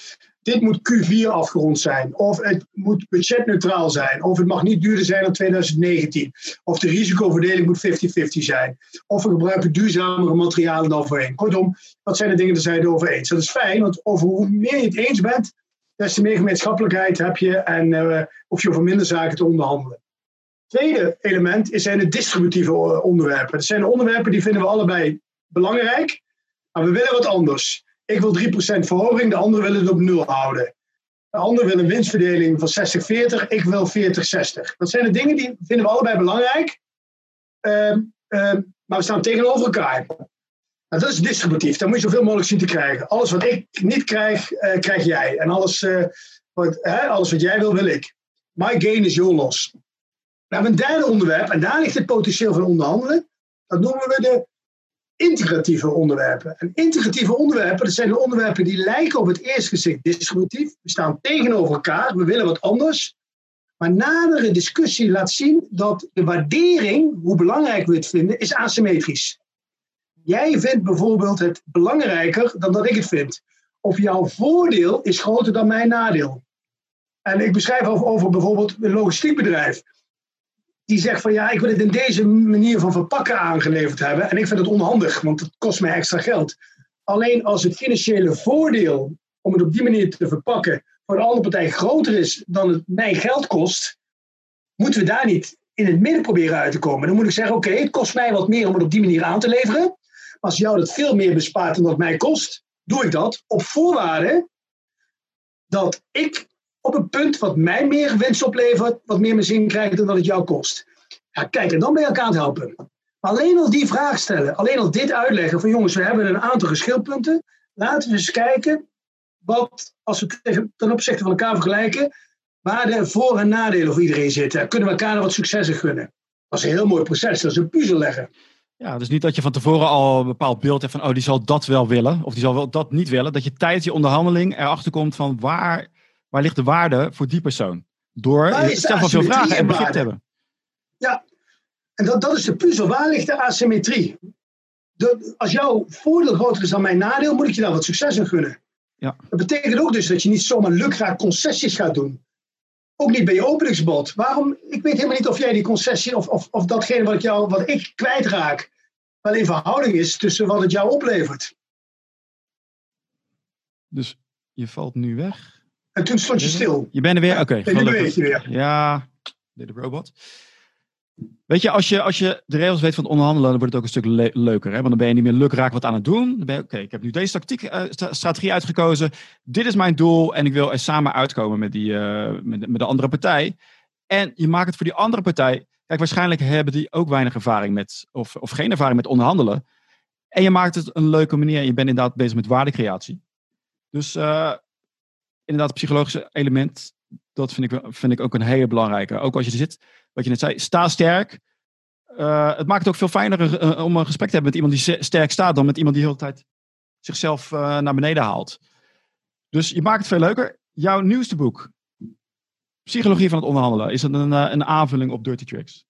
dit moet Q4 afgerond zijn. Of het moet budgetneutraal zijn. Of het mag niet duurder zijn dan 2019. Of de risicoverdeling moet 50-50 zijn. Of we gebruiken duurzamere materialen dan voorheen. Kortom, dat zijn de dingen, daar zijn het eens. Dat is fijn, want over hoe meer je het eens bent, des te meer gemeenschappelijkheid heb je en uh, hoef je over minder zaken te onderhandelen. Tweede element zijn de distributieve onderwerpen. Dat zijn de onderwerpen die vinden we allebei belangrijk, maar we willen wat anders. Ik wil 3% verhoging, de anderen willen het op nul houden. De ander wil een winstverdeling van 60-40, ik wil 40-60. Dat zijn de dingen die vinden we allebei belangrijk, uh, uh, maar we staan tegenover elkaar. Nou, dat is distributief, daar moet je zoveel mogelijk zien te krijgen. Alles wat ik niet krijg, uh, krijg jij. En alles, eh, wat, alles wat jij wil, wil ik. My gain is your loss. We hebben een derde onderwerp, en daar ligt het potentieel van onderhandelen. Dat noemen we de integratieve onderwerpen. En integratieve onderwerpen, dat zijn de onderwerpen die lijken op het eerste gezicht distributief. We staan tegenover elkaar, we willen wat anders. Maar nadere discussie laat zien dat de waardering, hoe belangrijk we het vinden, is asymmetrisch. Jij vindt bijvoorbeeld het belangrijker dan dat ik het vind. Of jouw voordeel is groter dan mijn nadeel. En ik beschrijf over, over bijvoorbeeld een logistiekbedrijf die zegt van ja, ik wil het in deze manier van verpakken aangeleverd hebben. En ik vind het onhandig, want het kost mij extra geld. Alleen als het financiële voordeel om het op die manier te verpakken voor een andere groter is dan het mij geld kost, moeten we daar niet in het midden proberen uit te komen. Dan moet ik zeggen, oké, het kost mij wat meer om het op die manier aan te leveren. Maar als jou dat veel meer bespaart dan dat mij kost, doe ik dat op voorwaarde dat ik op een punt wat mij meer winst oplevert, wat meer mijn zin krijgt dan dat het jou kost. Ja, kijk, en dan ben je elkaar aan het helpen. Alleen al die vraag stellen, alleen al dit uitleggen van jongens, we hebben een aantal geschilpunten. Laten we eens kijken wat, als we ten opzichte van elkaar vergelijken, waar de voor- en nadelen voor iedereen zitten. Kunnen we elkaar wat successen gunnen? Dat is een heel mooi proces. Dat is een puzzel leggen. Ja, dus niet dat je van tevoren al een bepaald beeld hebt van, oh, die zal dat wel willen, of die zal wel dat niet willen. Dat je tijdens je onderhandeling erachter komt van waar, waar ligt de waarde voor die persoon. Door stel van veel vragen en begrip te hebben. Ja, en dat, dat is de puzzel. Waar ligt de asymmetrie? De, als jouw voordeel groter is dan mijn nadeel, moet ik je daar wat succes in gunnen. Ja. Dat betekent ook dus dat je niet zomaar lukraak concessies gaat doen. Ook niet bij je openingsbod. Waarom? Ik weet helemaal niet of jij die concessie of, of, of datgene wat, ik jou, wat ik kwijtraak, wel in verhouding is tussen wat het jou oplevert. Dus je valt nu weg. En toen stond je stil. Je bent er weer? Oké, nu gelukkig. weer. Ja, de robot. Weet je als, je, als je de regels weet van het onderhandelen, dan wordt het ook een stuk le- leuker. Hè? Want dan ben je niet meer lukraak wat aan het doen. Dan ben je, oké, ik heb nu deze tactiek, eh, strategie uitgekozen. Dit is mijn doel en ik wil er samen uitkomen met, die, eh, met, de- met de andere partij. En je maakt het voor die andere partij. Kijk, waarschijnlijk hebben die ook weinig ervaring met, of, of geen ervaring met onderhandelen. En je maakt het een leuke manier. Je bent inderdaad bezig met waardecreatie. Dus eh, inderdaad, het psychologische element, dat vind ik, vind ik ook een hele belangrijke. Ook als je er zit, wat je net zei, sta sterk. Eh, het maakt het ook veel fijner eh, om een gesprek te hebben met iemand die sterk staat, dan met iemand die de hele tijd zichzelf eh, naar beneden haalt. Dus je maakt het veel leuker. Jouw nieuwste boek, Psychologie van het onderhandelen, is dat een, eh, een aanvulling op Dirty Tricks?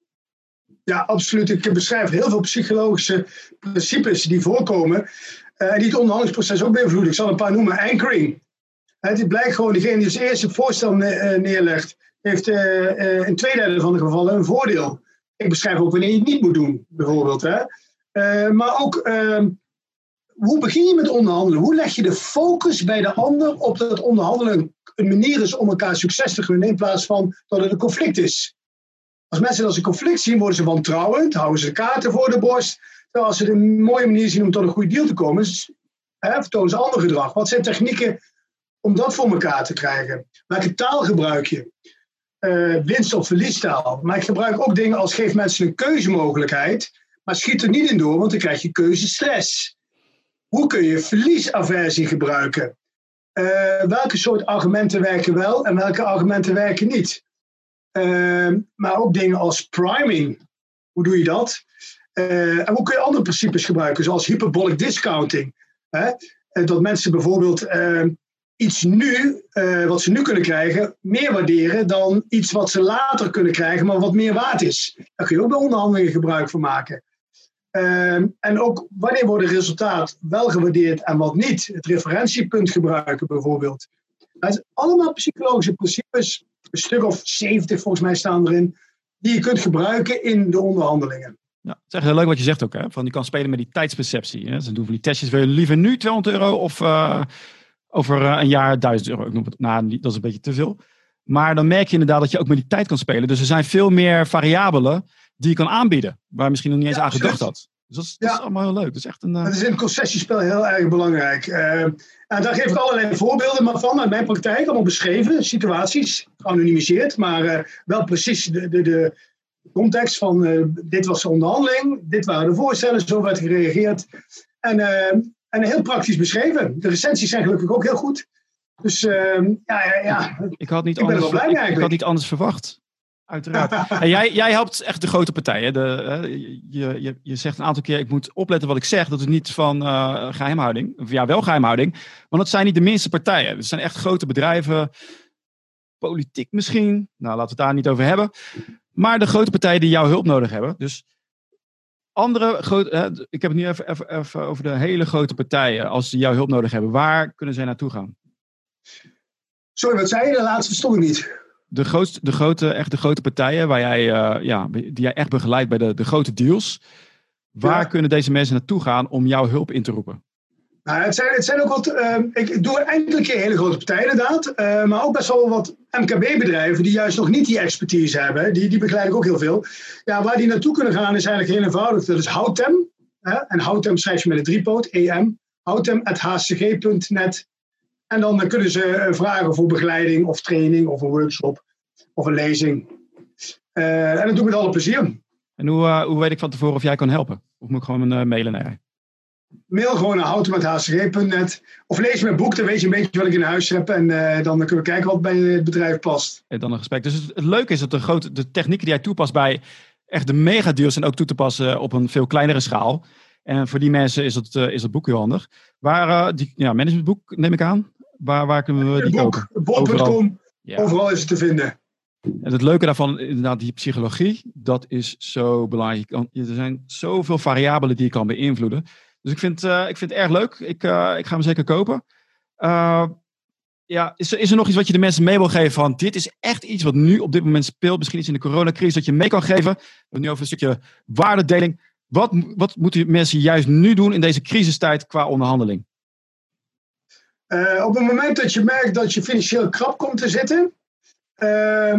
Ja, absoluut. Ik beschrijf heel veel psychologische principes die voorkomen. eh, en die het onderhandelingsproces ook beïnvloeden. Ik zal een paar noemen. Anchoring. Het blijkt gewoon, degene die als eerste het voorstel eh, neerlegt, heeft eh, eh, in twee derde van de gevallen een voordeel. Ik beschrijf ook wanneer je het niet moet doen, bijvoorbeeld. Hè. Maar ook, ehm, hoe begin je met onderhandelen? Hoe leg je de focus bij de ander op dat onderhandelen een manier is om elkaar succes te gunnen, in plaats van dat het een conflict is? Als mensen dat als een conflict zien, worden ze wantrouwend, houden ze de kaarten voor de borst. Terwijl als ze een mooie manier zien om tot een goede deal te komen, is- hè, vertonen ze ander gedrag. Wat zijn technieken om dat voor elkaar te krijgen? Welke taal gebruik je? Eh, winst- of verliestaal. Maar ik gebruik ook dingen als geef mensen een keuzemogelijkheid, maar schiet er niet in door, want dan krijg je keuzestress. Hoe kun je verliesaversie gebruiken? Eh, welke soort argumenten werken wel en welke argumenten werken niet? Ehm, maar ook dingen als priming. Hoe doe je dat? Eh, en hoe kun je andere principes gebruiken, zoals hyperbolic discounting? Hè? Eh, dat mensen bijvoorbeeld iets nu, eh, wat ze nu kunnen krijgen, meer waarderen dan iets wat ze later kunnen krijgen, maar wat meer waard is. Daar kun je ook bij onderhandelingen gebruik van maken. Ehm, en ook wanneer wordt een resultaat wel gewaardeerd en wat niet. Het referentiepunt gebruiken bijvoorbeeld. Dat zijn allemaal psychologische principes, een stuk of 70 volgens mij staan erin, die je kunt gebruiken in de onderhandelingen. Ja, het is echt heel leuk wat je zegt ook. Hè? Van, je kan spelen met die tijdsperceptie. Ze doen van die testjes. Wil je liever nu 200 euro of eh, over eh, een jaar 1000 euro? Ik noem het, nou, dat is een beetje te veel. Maar dan merk je inderdaad dat je ook met die tijd kan spelen. Dus er zijn veel meer variabelen die je kan aanbieden. Waar je misschien nog niet eens Ja, aan gedacht had. Dus dat is, dat is Ja. allemaal heel leuk. Dat is echt een... eh, Dat is in het concessiespel heel erg belangrijk. Eh, en daar geef ik allerlei voorbeelden maar van uit mijn praktijk, allemaal beschreven, situaties, geanonimiseerd, maar eh, wel precies de, de, de context van eh, dit was de onderhandeling, dit waren de voorstellen, zo werd gereageerd. En, eh, en heel praktisch beschreven. De recensies zijn gelukkig ook heel goed. Dus eh, ja, ja, ja. ik had niet ik ben er anders, wel blij mee ik, ik had eigenlijk. niet anders verwacht. Uiteraard. En jij, jij helpt echt de grote partijen. De, je, je, je zegt een aantal keer, ik moet opletten wat ik zeg. Dat is niet van eh, geheimhouding. Of ja, wel geheimhouding. Want dat zijn niet de minste partijen. Het zijn echt grote bedrijven. Politiek misschien. Nou, laten we het daar niet over hebben. Maar de grote partijen die jouw hulp nodig hebben. Dus andere grote... hè, ik heb het nu even, even, even over de hele grote partijen. Als die jouw hulp nodig hebben. Waar kunnen zij naartoe gaan? Sorry, wat zei je? De laatste verstond ik niet. de, grootste, de, grote, echt de grote partijen waar jij, eh, ja, die jij echt begeleidt bij de, de grote deals. Waar Ja. kunnen deze mensen naartoe gaan om jouw hulp in te roepen? Nou, het, zijn, het zijn ook wat. eh, ik, doe enkele keer hele grote partijen inderdaad. eh, maar ook best wel wat MKB-bedrijven die juist nog niet die expertise hebben. Die, die begeleid ik ook heel veel. Ja, waar die naartoe kunnen gaan is eigenlijk heel eenvoudig. Dat is Houtem. Hè? En Houtem schrijf je met een driepoot, EM. Houtem.hcg.net. En dan kunnen ze eh, vragen voor begeleiding of training of een workshop of een lezing. Eh, en dat doe ik met alle plezier. En hoe, hoe weet ik van tevoren of jij kan helpen? Of moet ik gewoon een mailen naar? Mail gewoon naar houtem.hcg.net. Of lees mijn boek, dan weet je een beetje wat ik in huis heb. En eh, dan kunnen we kijken wat bij het bedrijf past. En dan een gesprek. Dus het, het leuke is dat de, grote, de technieken die jij toepast bij echt de megadeals zijn ook toe te passen op een veel kleinere schaal. En voor die mensen is het, is het boek heel handig. Waar, die, ja, managementboek neem ik aan. Waar, waar kunnen we die boek, Bol.com, ja. overal is het te vinden. En het leuke daarvan, inderdaad, die psychologie, dat is zo belangrijk. Er zijn zoveel variabelen die je kan beïnvloeden. Dus ik vind, uh, ik vind het erg leuk. Ik, uh, ik ga hem zeker kopen. Uh, ja, is, is er nog iets wat je de mensen mee wil geven van dit is echt iets wat nu op dit moment speelt, misschien iets in de coronacrisis dat je mee kan geven? We hebben nu over een stukje waardedeling. Wat, wat moeten mensen juist nu doen in deze crisistijd qua onderhandeling? Op het moment dat je merkt dat je financieel krap komt te zitten, uh,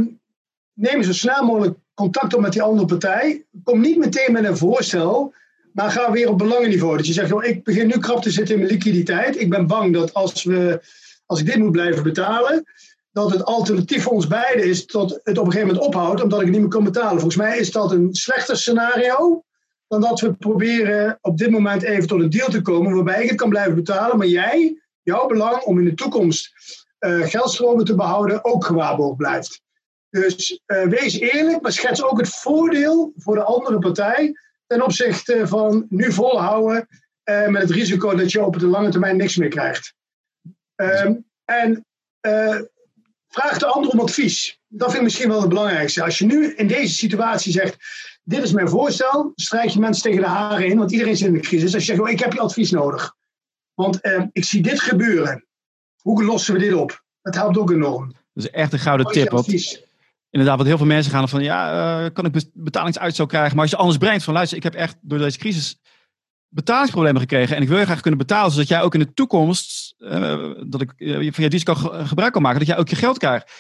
neem zo snel mogelijk contact op met die andere partij. Kom niet meteen met een voorstel, maar ga weer op belangenniveau. Dat je zegt, joh, ik begin nu krap te zitten in mijn liquiditeit. Ik ben bang dat als, we, als ik dit moet blijven betalen, dat het alternatief voor ons beiden is dat het op een gegeven moment ophoudt, omdat ik het niet meer kan betalen. Volgens mij is dat een slechter scenario dan dat we proberen op dit moment even tot een deal te komen waarbij ik het kan blijven betalen, maar jij, jouw belang om in de toekomst uh, geldstromen te behouden, ook gewaarborgd blijft. Dus uh, wees eerlijk, maar schets ook het voordeel voor de andere partij ten opzichte van nu volhouden uh, met het risico dat je op de lange termijn niks meer krijgt. Um, en vraag de ander om advies. Dat vind ik misschien wel het belangrijkste. Als je nu in deze situatie zegt, dit is mijn voorstel, strijk je mensen tegen de haren in, want iedereen zit in de crisis. Als je zegt, oh, ik heb je advies nodig. Want uh, ik zie dit gebeuren. Hoe lossen we dit op? Dat helpt ook enorm. Dat is echt een gouden tip. Want inderdaad, wat heel veel mensen gaan van, ja, uh, kan ik betalingsuitstel krijgen? Maar als je anders brengt van, luister, ik heb echt door deze crisis betalingsproblemen gekregen. En ik wil je graag kunnen betalen, zodat jij ook in de toekomst, uh, dat ik uh, van je risico gebruik kan maken, dat jij ook je geld krijgt.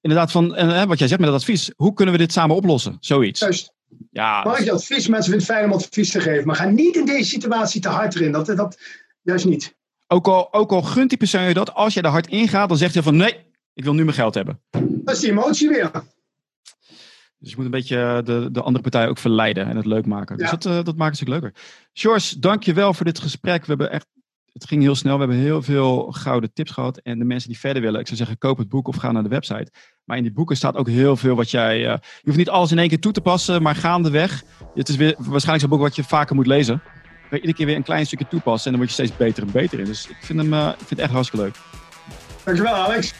Inderdaad, van uh, wat jij zegt met dat advies, hoe kunnen we dit samen oplossen? Zoiets. Juist. Ja, Mag je advies? Mensen vinden het fijn om advies te geven, maar ga niet in deze situatie te hard erin. Dat, dat juist niet. Ook al, ook al gunt die persoon je dat, als je er hard in gaat, dan zegt hij van nee, ik wil nu mijn geld hebben. Dat is die emotie weer. Dus je moet een beetje de, de andere partij ook verleiden en het leuk maken. Dus dat, uh, dat maakt het stuk leuker. George, dank je wel voor dit gesprek. We hebben echt, het ging heel snel. We hebben heel veel gouden tips gehad. En de mensen die verder willen, ik zou zeggen, koop het boek of ga naar de website. Maar in die boeken staat ook heel veel wat jij... Uh, je hoeft niet alles in één keer toe te passen, maar gaandeweg. Het is weer waarschijnlijk zo'n boek wat je vaker moet lezen. Iedere keer weer een klein stukje toepassen en dan word je steeds beter en beter in. Dus ik vind hem uh, ik vind het echt hartstikke leuk. Dankjewel Alex.